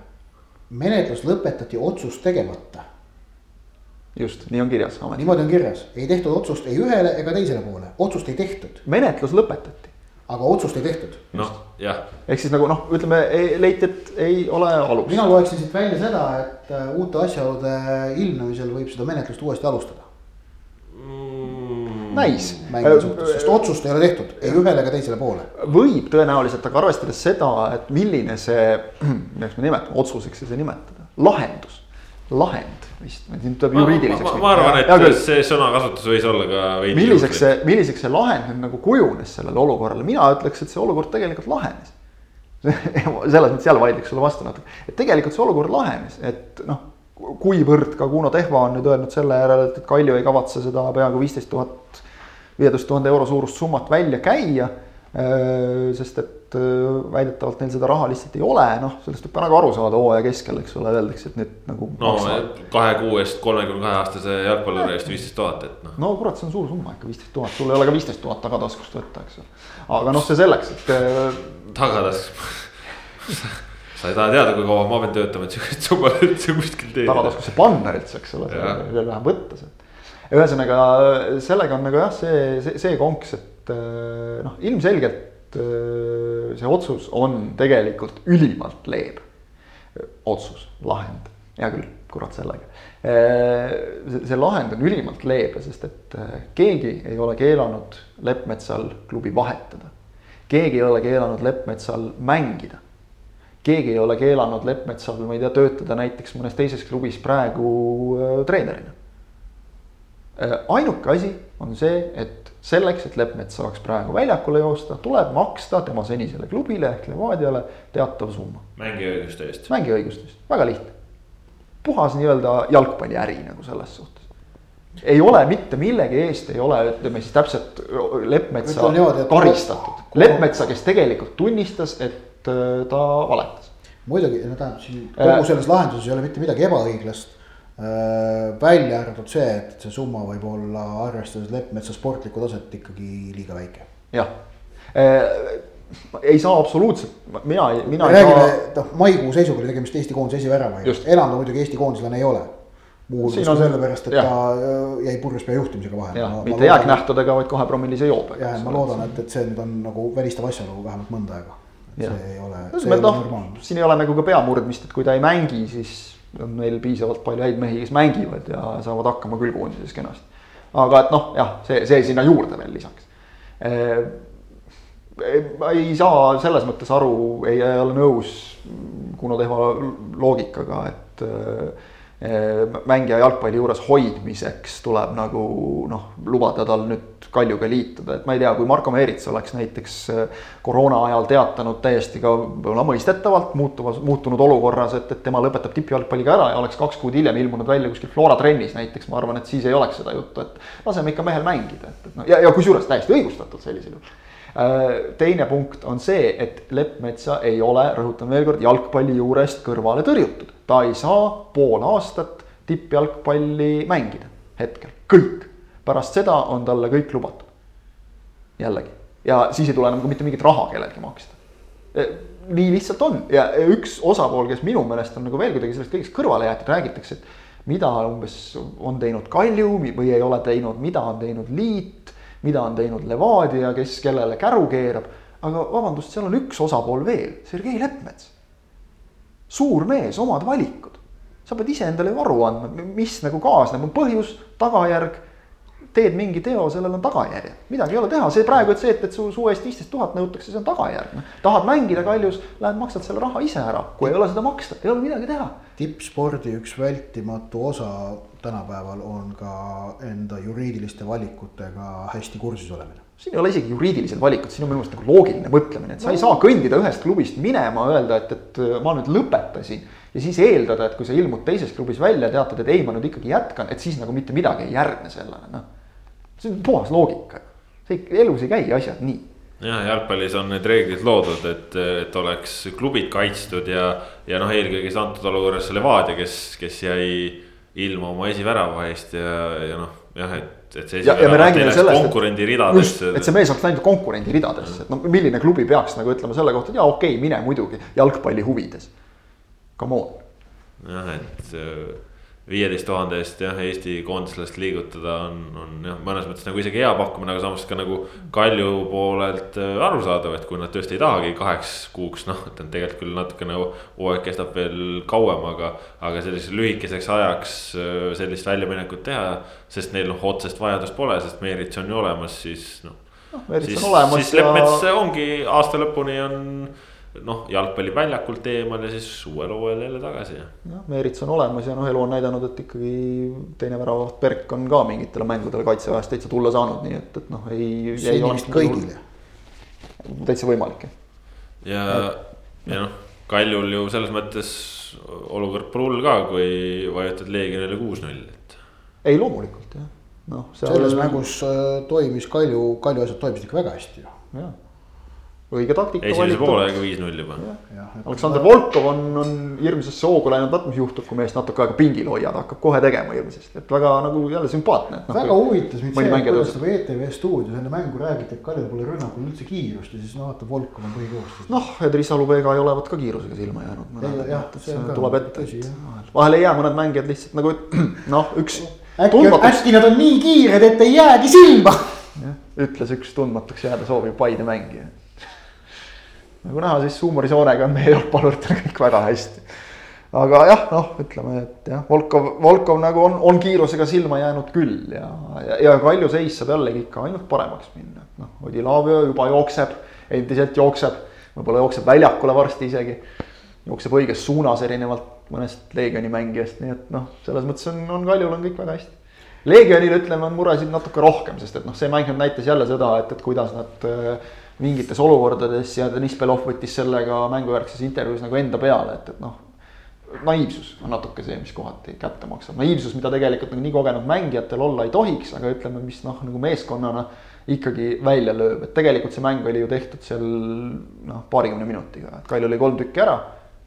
[SPEAKER 3] menetlus lõpetati otsust tegemata,
[SPEAKER 2] just, nii on kirjas
[SPEAKER 3] niimoodi on kirjas, ei tehtud otsust ei ühele ega teisele poole, otsust ei tehtud,
[SPEAKER 2] menetlus lõpetati,
[SPEAKER 3] aga otsust ei tehtud.
[SPEAKER 1] noh, jah,
[SPEAKER 2] ehk siis nagu noh, ütleme, leiti, et ei ole alust.
[SPEAKER 3] mina loeksin siit välja seda, et äh, uute asjaolude ilmnemisel võib seda menetlust uuesti alustada.
[SPEAKER 2] näis.
[SPEAKER 3] mängu suhtes, sest otsust ei ole tehtud ei ühele ega teisele poole.
[SPEAKER 2] võib tõenäoliselt, aga arvestades seda, et milline see, kuidas me nimetame, otsuseks ei saa nimetada, lahendus, lahend vist, siin tuleb juriidiliseks.
[SPEAKER 1] ma, arvan, et see sõnakasutus võis olla ka veidi.
[SPEAKER 2] milliseks see, milliseks see lahend nüüd nagu kujunes sellele olukorrale, mina ütleks, et see olukord tegelikult lahenes. selles mõttes jälle vaidleks sulle vastu natuke, et tegelikult see olukord lahenes, et noh, kuivõrd ka Kuno Tehva on nüüd öelnud selle järel, et Kalju ei kavatse seda peaaegu viisteist tuhat, viieteist tuhande euro suurust summat välja käia. Sest et öö, väidetavalt neil seda raha lihtsalt ei ole, noh, sellest võib ka nagu aru saada hooaja keskel, eks ole, öeldakse, et nüüd nagu
[SPEAKER 1] no
[SPEAKER 2] maksavad
[SPEAKER 1] kahe kuu eest kolmekümne kahe aastase jalgpalluri eest viisteist tuhat, et noh.
[SPEAKER 2] no kurat, see on suur summa ikka, viisteist tuhat, sul ei ole ka viisteist tuhat tagataskust võtta, eks ole. aga noh, see selleks, et äh,
[SPEAKER 1] tagataskus. sa ei taha teada, kui kaua ma pean töötama, et sihukest summat üldse kuskil teenida.
[SPEAKER 2] tagataskusse panna üldse, eks ole, veel vähem võtta sealt. ühesõnaga sellega on nagu jah, see, see, see konks, et äh, noh, ilmselgelt äh, see otsus on tegelikult ülimalt leeb otsus, lahend, hea küll, kurat sellega. see, see lahend on ülimalt leebe, sest et keegi ei ole keelanud Leppmetsal klubi vahetada. keegi ei ole keelanud Leppmetsal mängida keegi ei ole keelanud Leppmetsal, ma ei tea, töötada näiteks mõnes teises klubis praegu treenerina. ainuke asi on see, et selleks, et Leppmets saaks praegu väljakule joosta, tuleb maksta tema senisele klubile ehk Levadiale teatav summa.
[SPEAKER 1] mängiõiguste eest.
[SPEAKER 2] mängiõigustest, väga lihtne. puhas nii-öelda jalgpalliäri nagu selles suhtes. ei ole mitte millegi eest ei ole, ütleme siis täpselt Leppmetsa karistatud. Leppmetsa, kes tegelikult tunnistas, et äh, ta valetas.
[SPEAKER 3] muidugi, no tähendab siin kogu selles lahenduses ei ole mitte midagi ebaõiglast. Välja arvatud see, et see summa võib olla arvestades Leppmetsa sportlikku taset ikkagi liiga väike.
[SPEAKER 2] jah, ei saa absoluutselt, mina, mina
[SPEAKER 3] ei saa. noh, maikuu seisuga oli tegemist Eesti koondise esiväravaga, enam ta muidugi Eesti koondislane ei ole muuhulgas ka sellepärast, et jah. ta jäi purjus pea juhtimisega vahele.
[SPEAKER 2] mitte jääknähtudega, vaid kahepromillise joobega.
[SPEAKER 3] jah, ma loodan, et, et see nüüd on nagu välistav asjaolu vähemalt mõnda aega. see ei ole,
[SPEAKER 2] see ei ole noh, normaalne. siin ei ole nagu ka peamurdmist, et kui ta ei mängi, siis on meil piisavalt palju häid mehi, kes mängivad ja saavad hakkama küll koondises kenasti. aga et noh, jah, see, see sinna juurde veel lisaks ma ei saa selles mõttes aru, ei ole nõus Kuno Tehva loogikaga, et Eh, mängija jalgpalli juures hoidmiseks tuleb nagu noh, lubada tal nüüd Kaljuga liituda, et ma ei tea, kui Marko Meerits oleks näiteks eh, koroona ajal teatanud täiesti ka võib-olla mõistetavalt muutuvas, muutunud olukorras, et, et tema lõpetab tippjalgpalliga ära ja oleks kaks kuud hiljem ilmunud välja kuskil Flora trennis näiteks, ma arvan, et siis ei oleks seda juttu, et laseme ikka mehel mängida, et, et noh, ja, ja kusjuures täiesti õigustatult sellisel juhul teine punkt on see, et Leppmetsa ei ole, rõhutan veel kord, jalgpalli juurest kõrvale tõrjutud ta ei saa pool aastat tippjalgpalli mängida hetkel, kõik. pärast seda on talle kõik lubatud. jällegi, ja siis ei tule enam ka mitte mingit raha kellelgi maksta. E, nii lihtsalt on ja üks osapool, kes minu meelest on nagu veel kuidagi sellest kõigest kõrvale jäetud, räägitakse, et mida umbes on teinud Kalju või ei ole teinud, mida on teinud liit, mida on teinud Levadia, kes kellele käru keerab. aga vabandust, seal on üks osapool veel, Sergei Leppmets suur mees, omad valikud. sa pead ise endale ju aru andma, mis nagu kaasneb, on põhjus, tagajärg. teed mingi teo, sellel on tagajärjed, midagi ei ole teha, see praegu, et see, et, et su suu eest viisteist tuhat nõutakse, see on tagajärg, noh. tahad mängida kaljus, lähed maksad selle raha ise ära, kui ei ole seda maksta, ei ole midagi teha.
[SPEAKER 3] tippspordi üks vältimatu osa tänapäeval on ka enda juriidiliste valikutega hästi kursis olemine
[SPEAKER 2] siin ei ole isegi juriidilised valikud, siin on minu meelest nagu loogiline mõtlemine, et sa no. ei saa kõndida ühest klubist minema, öelda, et, et ma nüüd lõpetasin. ja siis eeldada, et kui sa ilmud teises klubis välja, teatad, et ei, ma nüüd ikkagi jätkan, et siis nagu mitte midagi ei järgne sellele, noh. see on puhas loogika, see elus ei käi asjad nii
[SPEAKER 1] jah, jalgpallis on need reeglid loodud, et, et oleks klubid kaitstud ja, ja noh, eelkõige siis antud olukorras Levadia, kes, kes jäi ilma oma esivärava eest ja, ja noh, jah, et et see.
[SPEAKER 2] ja, ja me räägime sellest,
[SPEAKER 1] konkurendi ridadesse.
[SPEAKER 2] et see mees oleks läinud konkurendi ridadesse, et no milline klubi peaks nagu ütlema selle kohta, et jaa, okei okay,, mine muidugi jalgpalli huvides. Come on.
[SPEAKER 1] jah, et viieteist tuhande eest jah, Eesti koondislast liigutada on, on jah, mõnes mõttes nagu isegi hea pakkumine, aga samas ka nagu Kalju poolelt äh, arusaadav, et kui nad tõesti ei tahagi kaheks kuuks, noh, et tegelikult küll natuke nagu hooaeg kestab veel kauem, aga. aga selliseks lühikeseks ajaks äh, sellist väljaminekut teha, sest neil noh, otsest vajadust pole, sest Meerits on ju olemas, siis noh.
[SPEAKER 2] noh, Meerits on olemas.
[SPEAKER 1] siis Leppmets ja... ongi aasta lõpuni on noh, jalgpalliväljakult eemal ja siis uuel hooajal jälle tagasi.
[SPEAKER 2] noh, Meerits on olemas ja noh, elu on näidanud, et ikkagi teine väravaht Berk on ka mingitele mängudele kaitseväest täitsa tulla saanud, nii et, et noh, ei.
[SPEAKER 3] see on vist kõigile.
[SPEAKER 2] täitsa võimalik
[SPEAKER 1] ja, ja noh, Kaljul ju selles mõttes olukord pole hull ka, kui vajutad Leegionile kuus-null, et.
[SPEAKER 2] ei, loomulikult jah, noh.
[SPEAKER 3] selles mängus äh, toimis Kalju, Kalju asjad toimisid ikka väga hästi ju.
[SPEAKER 2] jah õige taktika.
[SPEAKER 1] esimese poolega viis-null juba.
[SPEAKER 2] Aleksandr Volkov on, on hirmsasse hoogu läinud, vaat mis juhtub, kui meest natuke aega pingil hoiad, hakkab kohe tegema hirmsasti, et väga nagu jälle sümpaatne.
[SPEAKER 3] No, väga huvitas mind see, kuidas nagu ETV stuudios enne mängu räägiti, et Kaljul pole rünnakul üldse kiirust ja siis no vaata, Volkov on põhikoosseis.
[SPEAKER 2] noh, Edris Aluvega ei olevat ka kiirusega silma jäänud. tuleb ette, vahel ei jää mõned mängijad lihtsalt nagu noh, üks.
[SPEAKER 3] äkki, äkki nad on nii kiired, et ei jäägi silma.
[SPEAKER 2] ütles üks tundmatuks jääda sooviv Paide mängija nagu näha, siis huumorisoonega on meie jalgpalluritel kõik väga hästi. aga jah, noh, ütleme, et jah, Volkov, Volkov nagu on, on kiirusega silma jäänud küll ja, ja, ja Kalju seis saab jällegi ikka ainult paremaks minna. noh, Odilavio juba jookseb, endiselt jookseb, võib-olla jookseb väljakule varsti isegi. jookseb õiges suunas, erinevalt mõnest Leegioni mängijast, nii et noh, selles mõttes on, on Kaljul on kõik väga hästi. Leegionil ütleme, on muresid natuke rohkem, sest et noh, see mäng nüüd näitas jälle seda, et, et kuidas nad äh, mingites olukordades ja Deniss Belov võttis selle ka mängujärgses intervjuus nagu enda peale, et, et noh. naiivsus on natuke see, mis kohati kätte maksab, naiivsus, mida tegelikult nagu nii kogenud mängijatel olla ei tohiks, aga ütleme, mis noh, nagu meeskonnana ikkagi välja lööb, et tegelikult see mäng oli ju tehtud seal noh, paarikümne minutiga, et Kail oli kolm tükki ära.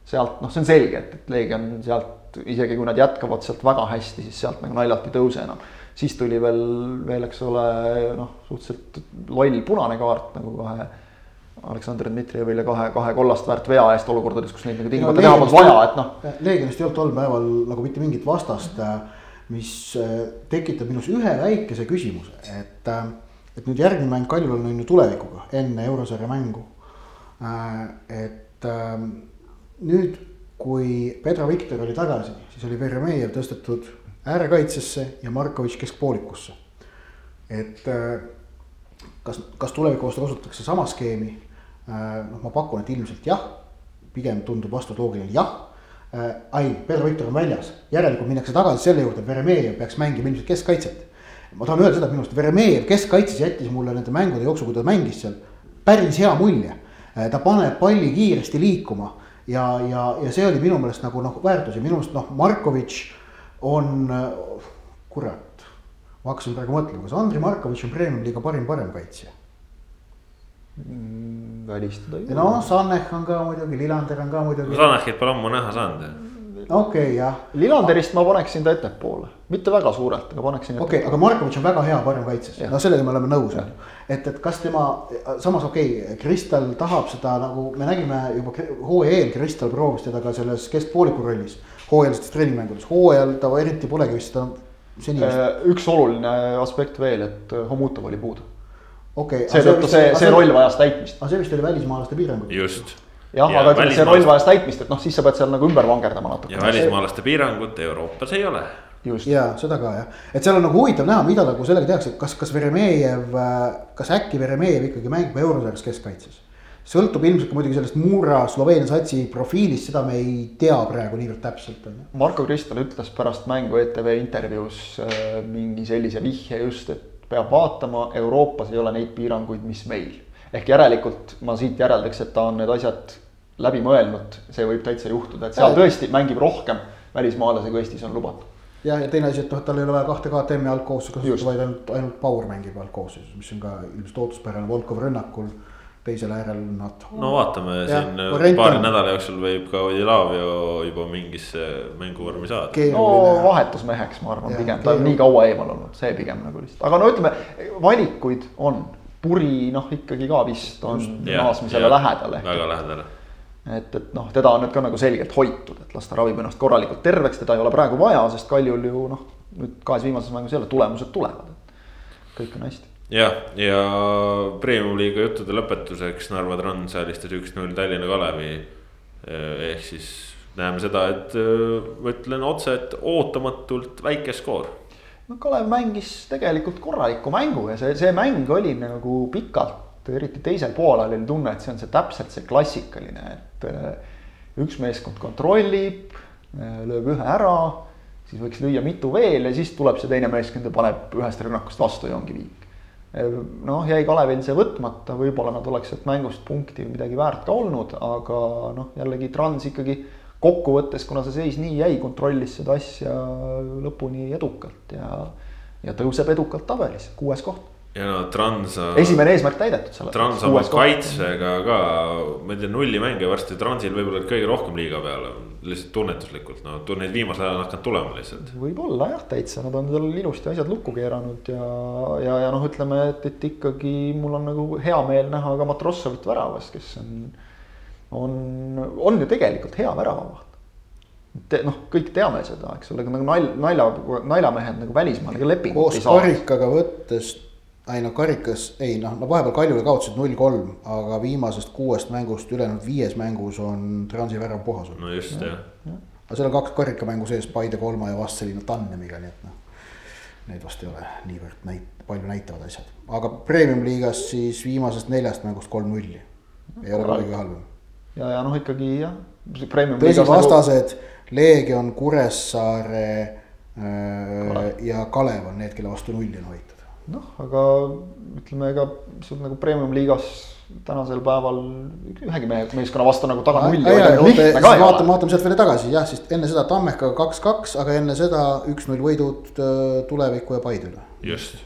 [SPEAKER 2] sealt noh, see on selge, et, et Leegion sealt isegi kui nad jätkavad sealt väga hästi, siis sealt nagu naljalt ei tõuse enam. Siis tuli veel, veel, eks ole, noh, suhteliselt loll punane kaart nagu kahe Aleksandr Dmitrijevile kahe, kahe kollast väärt vea eest olukordades, kus neid nagu tingimata teha polnud vaja, et noh.
[SPEAKER 3] Leegionist ei olnud tol päeval nagu mitte mingit vastast, mis äh, tekitab minus ühe väikese küsimuse, et, äh, et nüüd järgmine mäng Kaljul on ju tulevikuga enne eurosarja mängu. Äh, et nüüd, kui Pedro Viktor oli tagasi, siis oli Veremejev tõstetud äärekaitsesse ja Markovitš keskpoolikusse. et kas, kas tuleviku vastu kasutatakse sama skeemi Äh, noh, ma pakun, et ilmselt jah, pigem tundub vastus loogiline jah. Äh, ai, Pedro Victor on väljas, järelikult minnakse tagasi selle juurde, et Veremejev peaks mängima ilmselt keskkaitset. ma tahan öelda seda, et minu arust Veremejev keskkaitses jättis mulle nende mängude jooksul, kui ta mängis seal, päris hea mulje. Äh, ta paneb palli kiiresti liikuma ja, ja, ja see oli minu meelest nagu noh, väärtus ja minu meelest noh, Markovitš on, kurat. ma hakkasin praegu mõtlema, kas Andrei Markovitš on premium-liiga parim paremkaitsja
[SPEAKER 2] Mm, välistada ei
[SPEAKER 3] ole. no Sanech on ka muidugi, Lillander on ka muidugi.
[SPEAKER 1] Sanechit pole ammu näha saanud ju.
[SPEAKER 3] okei okay,, jah.
[SPEAKER 2] Lillanderist ma paneksin ta ettepoole, mitte väga suurelt, aga paneksin.
[SPEAKER 3] okei okay,, aga Markovitš on väga hea parem kaitses, no sellega me oleme nõus, on ju. et, et kas tema, samas okei okay,, Kristal tahab seda nagu me nägime juba hooaja eel, Kristal proovis teda ka selles keskpooliku rollis. Hooajalistes treeningmängudes, hooajal ta eriti polegi vist seda
[SPEAKER 2] seni. Äh, üks oluline aspekt veel, et Homutov oli puudu
[SPEAKER 3] okei okay,.
[SPEAKER 2] seetõttu see, see, see roll vajas täitmist.
[SPEAKER 3] aga see vist oli välismaalaste piirangud.
[SPEAKER 1] just.
[SPEAKER 2] jah ja, aga ütleme, see roll vajas täitmist, et noh, siis sa pead seal nagu ümber vangerdama natuke.
[SPEAKER 1] ja välismaalaste piirangut Euroopas ei ole.
[SPEAKER 3] ja seda ka jah, et seal on nagu huvitav näha, mida nagu sellega tehakse, kas, kas Veremejev, kas äkki Veremejev ikkagi mängib eurosarjas keskkaitses sõltub ilmselt ka muidugi sellest Mura Sloveenia satsi profiilist, seda me ei tea praegu niivõrd täpselt.
[SPEAKER 2] Marko Kristal ütles pärast mängu ETV intervjuus äh, mingi sellise vihje just, et peab vaatama, Euroopas ei ole neid piiranguid, mis meil. ehk järelikult ma siit järeldaks, et ta on need asjad läbi mõelnud, see võib täitsa juhtuda, et seal tõesti mängib rohkem välismaalasi, kui Eestis on lubatud.
[SPEAKER 3] jah, ja teine asi, et noh, et tal ei ole vaja kahte KTM-i algkoosseisu kasutada, vaid ainult, ainult Power mängib algkoosseisus, mis on ka ilmselt ootuspärane Volkov rünnakul teisel äärel nad.
[SPEAKER 1] no vaatame ja, siin paari nädala jooksul võib ka Odilavio juba mingisse mänguvormi saada.
[SPEAKER 2] no vahetusmeheks, ma arvan, pigem, ta on nii kaua eemal olnud, see pigem nagu lihtsalt, aga no ütleme, valikuid on. puri noh, ikkagi ka vist on naasmisele lähedal.
[SPEAKER 1] väga lähedal
[SPEAKER 2] et, et noh, teda on nüüd ka nagu selgelt hoitud, et las ta ravib ennast korralikult terveks, teda ei ole praegu vaja, sest Kaljul ju noh, nüüd kahes viimases mängus jälle tulemused tulevad, et kõik on hästi
[SPEAKER 1] jah, ja premium-liiga juttude lõpetuseks Narva Trans alistas üks-null Tallinna Kalevi. ehk siis näeme seda, et ma ütlen otse, et ootamatult väike skoor.
[SPEAKER 2] no Kalev mängis tegelikult korraliku mängu ja see, see mäng oli nagu pikalt, eriti teisel poolel oli tunne, et see on see täpselt see klassikaline, et üks meeskond kontrollib, lööb ühe ära, siis võiks lüüa mitu veel ja siis tuleb see teine meeskond ja paneb ühest rünnakust vastu ja ongi viik noh, jäi Kalevil see võtmata, võib-olla nad oleks sealt mängust punkti midagi väärt ka olnud, aga noh, jällegi Trans ikkagi kokkuvõttes, kuna see seis nii jäi, kontrollis seda asja lõpuni edukalt ja, ja tõuseb edukalt tabelis, kuues koht
[SPEAKER 1] ja no Transa.
[SPEAKER 2] esimene eesmärk täidetud
[SPEAKER 1] seal. Transa oma kaitsega ka, ma ei tea, nulli mänge varsti Transil võib-olla kõige rohkem liiga peale, lihtsalt tunnetuslikult, no neid viimasel ajal on hakanud tulema lihtsalt.
[SPEAKER 2] võib-olla jah, täitsa, nad on seal ilusti asjad lukku keeranud ja, ja, ja noh, ütleme, et, et ikkagi mul on nagu hea meel näha ka Matrossovit väravas, kes on, on, on ju tegelikult hea väravavaht te noh, kõik teame seda, eks ole, nagu nalja, nalja, naljamehed nagu välismaal, ega lepingut
[SPEAKER 3] ei saa. koos karikaga võttes ei no karikas, ei noh, no vahepeal Kaljule kaotasid null kolm, aga viimasest kuuest mängust ülejäänud viies mängus on Transi värav puhas olnud.
[SPEAKER 1] no just jah ja..
[SPEAKER 3] aga seal on kaks karikamängu sees Paide kolma ja Vastseliina Tannemiga, nii et noh. Need vast ei ole niivõrd näit-, palju näitavad asjad, aga premium-liigas siis viimasest neljast mängust kolm nulli. ei ole kuidagi halvem.
[SPEAKER 2] ja, ja noh, ikkagi jah.
[SPEAKER 3] tõsi, vastased nagu... Leegion, Kuressaare äh, ja Kalev on need, kelle vastu nulli on hoitud
[SPEAKER 2] noh, aga ütleme, ega sul nagu premium-liigas tänasel päeval ühegi mehe, meeskonna vastu nagu taga nulli
[SPEAKER 3] hoida lihtne ka ei ole. vaatame, vaatame sealt veel tagasi jah, siis enne seda Tammekaga kaks-kaks, aga enne seda üks-null võidud äh, Tuleviku ja Paide üle.
[SPEAKER 1] just.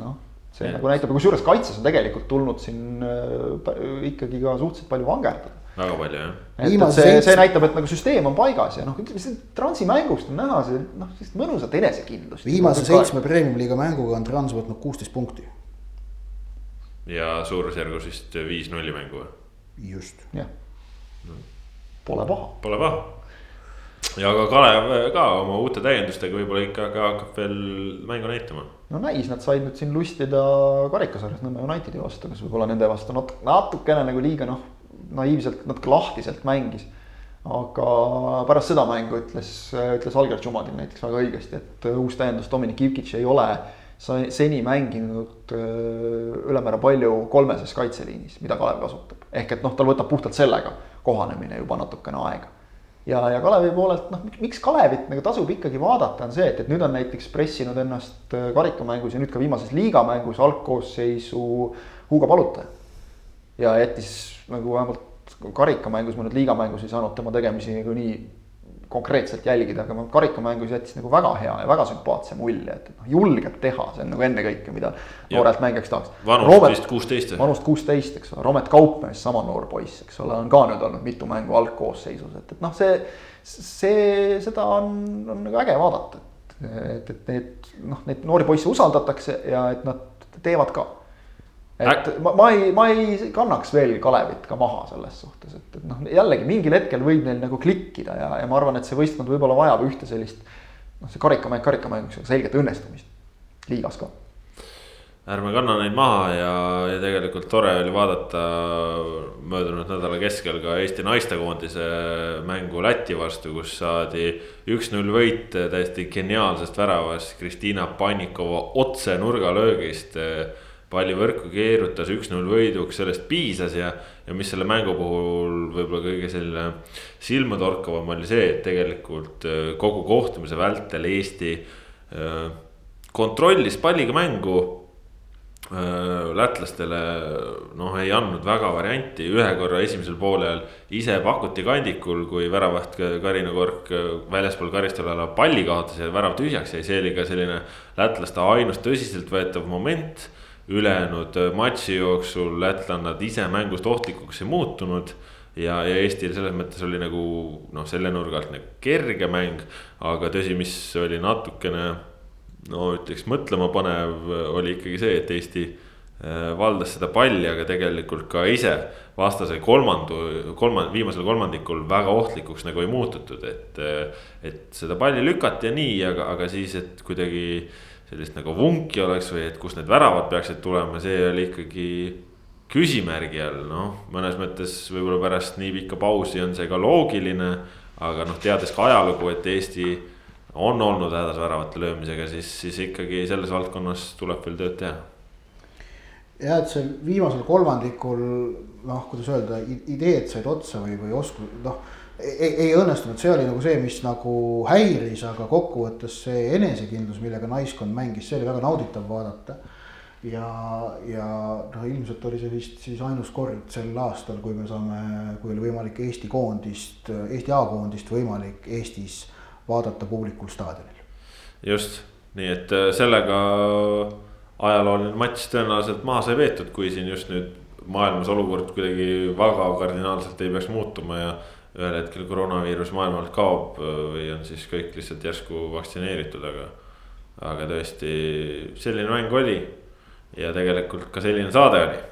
[SPEAKER 2] noh, see ja. nagu näitab, kusjuures kaitses on tegelikult tulnud siin äh, ikkagi ka suhteliselt palju vangerdada
[SPEAKER 1] väga palju jah.
[SPEAKER 2] et see, see näitab, et nagu süsteem on paigas ja noh, ütleme see Transi mängust on näha see noh, sellist mõnusat enesekindlust.
[SPEAKER 3] viimase seitsme premium-liiga mänguga on Trans võtnud kuusteist punkti.
[SPEAKER 1] ja suurusjärgus vist viis-nulli mängu või?
[SPEAKER 3] just.
[SPEAKER 2] jah, pole paha.
[SPEAKER 1] Pole paha ja ka Kalev ka oma uute täiendustega võib-olla ikka ka hakkab veel mängu näitama.
[SPEAKER 2] no näis, nad said nüüd siin lustida karikasarjas Nõmme Unitedi vastu, kes võib-olla nende vastu nat-, natukene nagu liiga noh, naiivselt natuke lahtiselt mängis. aga pärast seda mängu ütles, ütles Alger Džumadin näiteks väga õigesti, et uus täiendus Dominic Ivkic ei ole seni mänginud ülemäära palju kolmeses kaitseliinis, mida Kalev kasutab. ehk et noh, tal võtab puhtalt sellega kohanemine juba natukene aega ja, ja Kalevi poolelt noh, miks Kalevit nagu tasub ikkagi vaadata, on see, et, et nüüd on näiteks pressinud ennast äh, karikamängus ja nüüd ka viimases liigamängus algkoosseisu Hugo Palutaja. Ja jättis nagu vähemalt karikamängus, ma nüüd liigamängus ei saanud tema tegemisi nagu nii konkreetselt jälgida, aga karikamängus jättis nagu väga hea ja väga sümpaatse mulje, et noh, julgeb teha, see on nagu ennekõike, mida noorelt mängijaks tahaks.
[SPEAKER 1] vanust vist kuusteist.
[SPEAKER 2] vanust kuusteist, eks ole, Romet Kaupmees, sama noor poiss, eks ole, on ka nüüd olnud mitu mängu algkoosseisus, et, et noh, see, see, seda on, on nagu äge vaadata, et, et, et need noh, neid noori poisse usaldatakse ja et nad teevad ka et ma, ma ei, ma ei kannaks veel Kalevit ka maha selles suhtes, et, et noh, jällegi mingil hetkel võib neil nagu klikkida ja, ja ma arvan, et see võistkond võib-olla vajab ühte sellist. noh, see karikamäng karikamänguks, aga selget õnnestumist liigas ka.
[SPEAKER 1] ärme kanna neid maha ja, ja tegelikult tore oli vaadata möödunud nädala keskel ka Eesti naistekoondise mängu Läti vastu, kus saadi üks-null võit täiesti geniaalsest väravast Kristiina Pannikova otse nurgalöögist palli võrku keerutas, üks-null võiduks, sellest piisas ja. ja mis selle mängu puhul võib-olla kõige selline silmatorkavam oli see, et tegelikult äh, kogu kohtumise vältel Eesti äh, kontrollis palliga mängu äh, lätlastele noh, ei andnud väga varianti, ühe korra esimesel poolel ise pakuti kandikul, kui väravaht Karina Kork väljaspool karistusala palli kaotas ja värav tühjaks jäi, see oli ka selline lätlaste ainus tõsiseltvõetav moment ülejäänud äh, matši jooksul lätlannad ise mängust ohtlikuks ei muutunud. ja, ja Eestil selles mõttes oli nagu noh, selle nurga alt nagu kerge mäng, aga tõsi, mis oli natukene no ütleks mõtlemapanev, oli ikkagi see, et Eesti äh, valdas seda palli, aga tegelikult ka ise vastase kolmandu, kolmand-, viimasel kolmandikul väga ohtlikuks nagu ei muututud, et. Et seda palli lükati ja nii, aga, aga siis, et kuidagi sellist nagu vunki oleks või et kust need väravad peaksid tulema, see oli ikkagi küsimärgi all, noh, mõnes mõttes võib-olla pärast nii pikka pausi on see ka loogiline. aga noh, teades ka ajalugu, et Eesti on olnud hädas väravate löömisega, siis, siis ikkagi selles valdkonnas tuleb veel tööd teha.
[SPEAKER 3] jah, et see viimasel kolmandikul noh, kuidas öelda, ideed said otsa või, või oskus, noh ei, ei õnnestunud, see oli nagu see, mis nagu häiris, aga kokkuvõttes see enesekindlus, millega naiskond mängis, see oli väga nauditav vaadata. ja, ja noh, ilmselt oli see vist siis ainus kord sel aastal, kui me saame, kui oli võimalik Eesti koondist, Eesti A-koondist võimalik Eestis vaadata publikul staadionil.
[SPEAKER 1] just, nii et äh, sellega ajalooline matš tõenäoliselt maha sai veetud, kui siin just nüüd maailmas olukord kuidagi väga kardinaalselt ei peaks muutuma ja ühel hetkel koroonaviirus maailmalt kaob äh, või on siis kõik lihtsalt järsku vaktsineeritud, aga. aga tõesti, selline mäng oli ja tegelikult ka selline saade oli.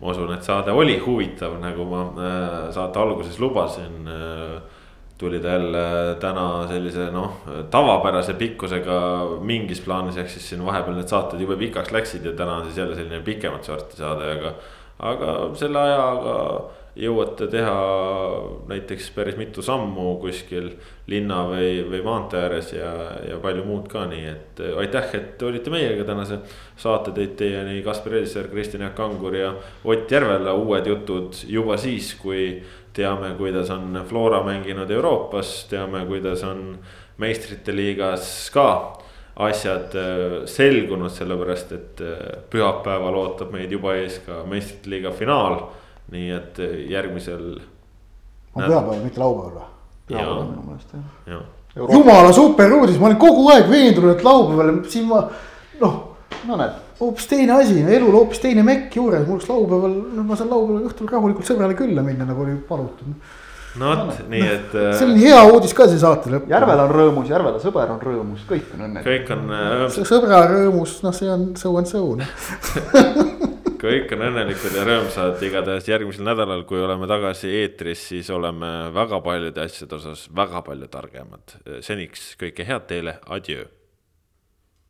[SPEAKER 1] ma usun, et saade oli huvitav, nagu ma äh, saate alguses lubasin äh, tuli ta jälle täna sellise noh, tavapärase pikkusega mingis plaanis, ehk siis siin vahepeal need saated jube pikaks läksid ja täna on siis jälle selline pikemat sorti saade, aga. Aga selle ajaga jõuate teha näiteks päris mitu sammu kuskil linna või, või maantee ääres ja, ja palju muud ka, nii et äh, aitäh, et olite meiega tänase saate tõid teieni Kaspar Elisser, Kristjan Jaak Kangur ja Ott Järvela, uued jutud juba siis, kui teame, kuidas on Flora mänginud Euroopas, teame, kuidas on meistrite liigas ka asjad äh, selgunud, sellepärast et äh, pühapäeval ootab meid juba ees ka meistrite liiga finaal nii et eh, järgmisel.
[SPEAKER 3] on pühapäeval, mitte laupäeval või?
[SPEAKER 2] pühapäeval minu meelest jah
[SPEAKER 3] ja. jumala super uudis, ma olin kogu aeg veendunud, et laupäeval, siin ma noh.
[SPEAKER 2] no näed
[SPEAKER 3] hoopis teine asi, elul hoopis teine mekk juures, mul oleks laupäeval, ma saan laupäeval õhtul rahulikult sõbrale külla minna, nagu oli palutud.
[SPEAKER 1] No vot, nii et.
[SPEAKER 3] see oli hea uudis ka see saate lõpp.
[SPEAKER 2] Järvel on rõõmus, Järvela sõber on rõõmus, kõik on õnnelikud.
[SPEAKER 1] kõik on rõõmsad.
[SPEAKER 3] sõbra rõõmus, noh, see on so and so
[SPEAKER 1] kõik on õnnelikud ja rõõmsad, igatahes järgmisel nädalal, kui oleme tagasi eetris, siis oleme väga paljude asjade osas väga palju targemad. seniks kõike head teile, adjöö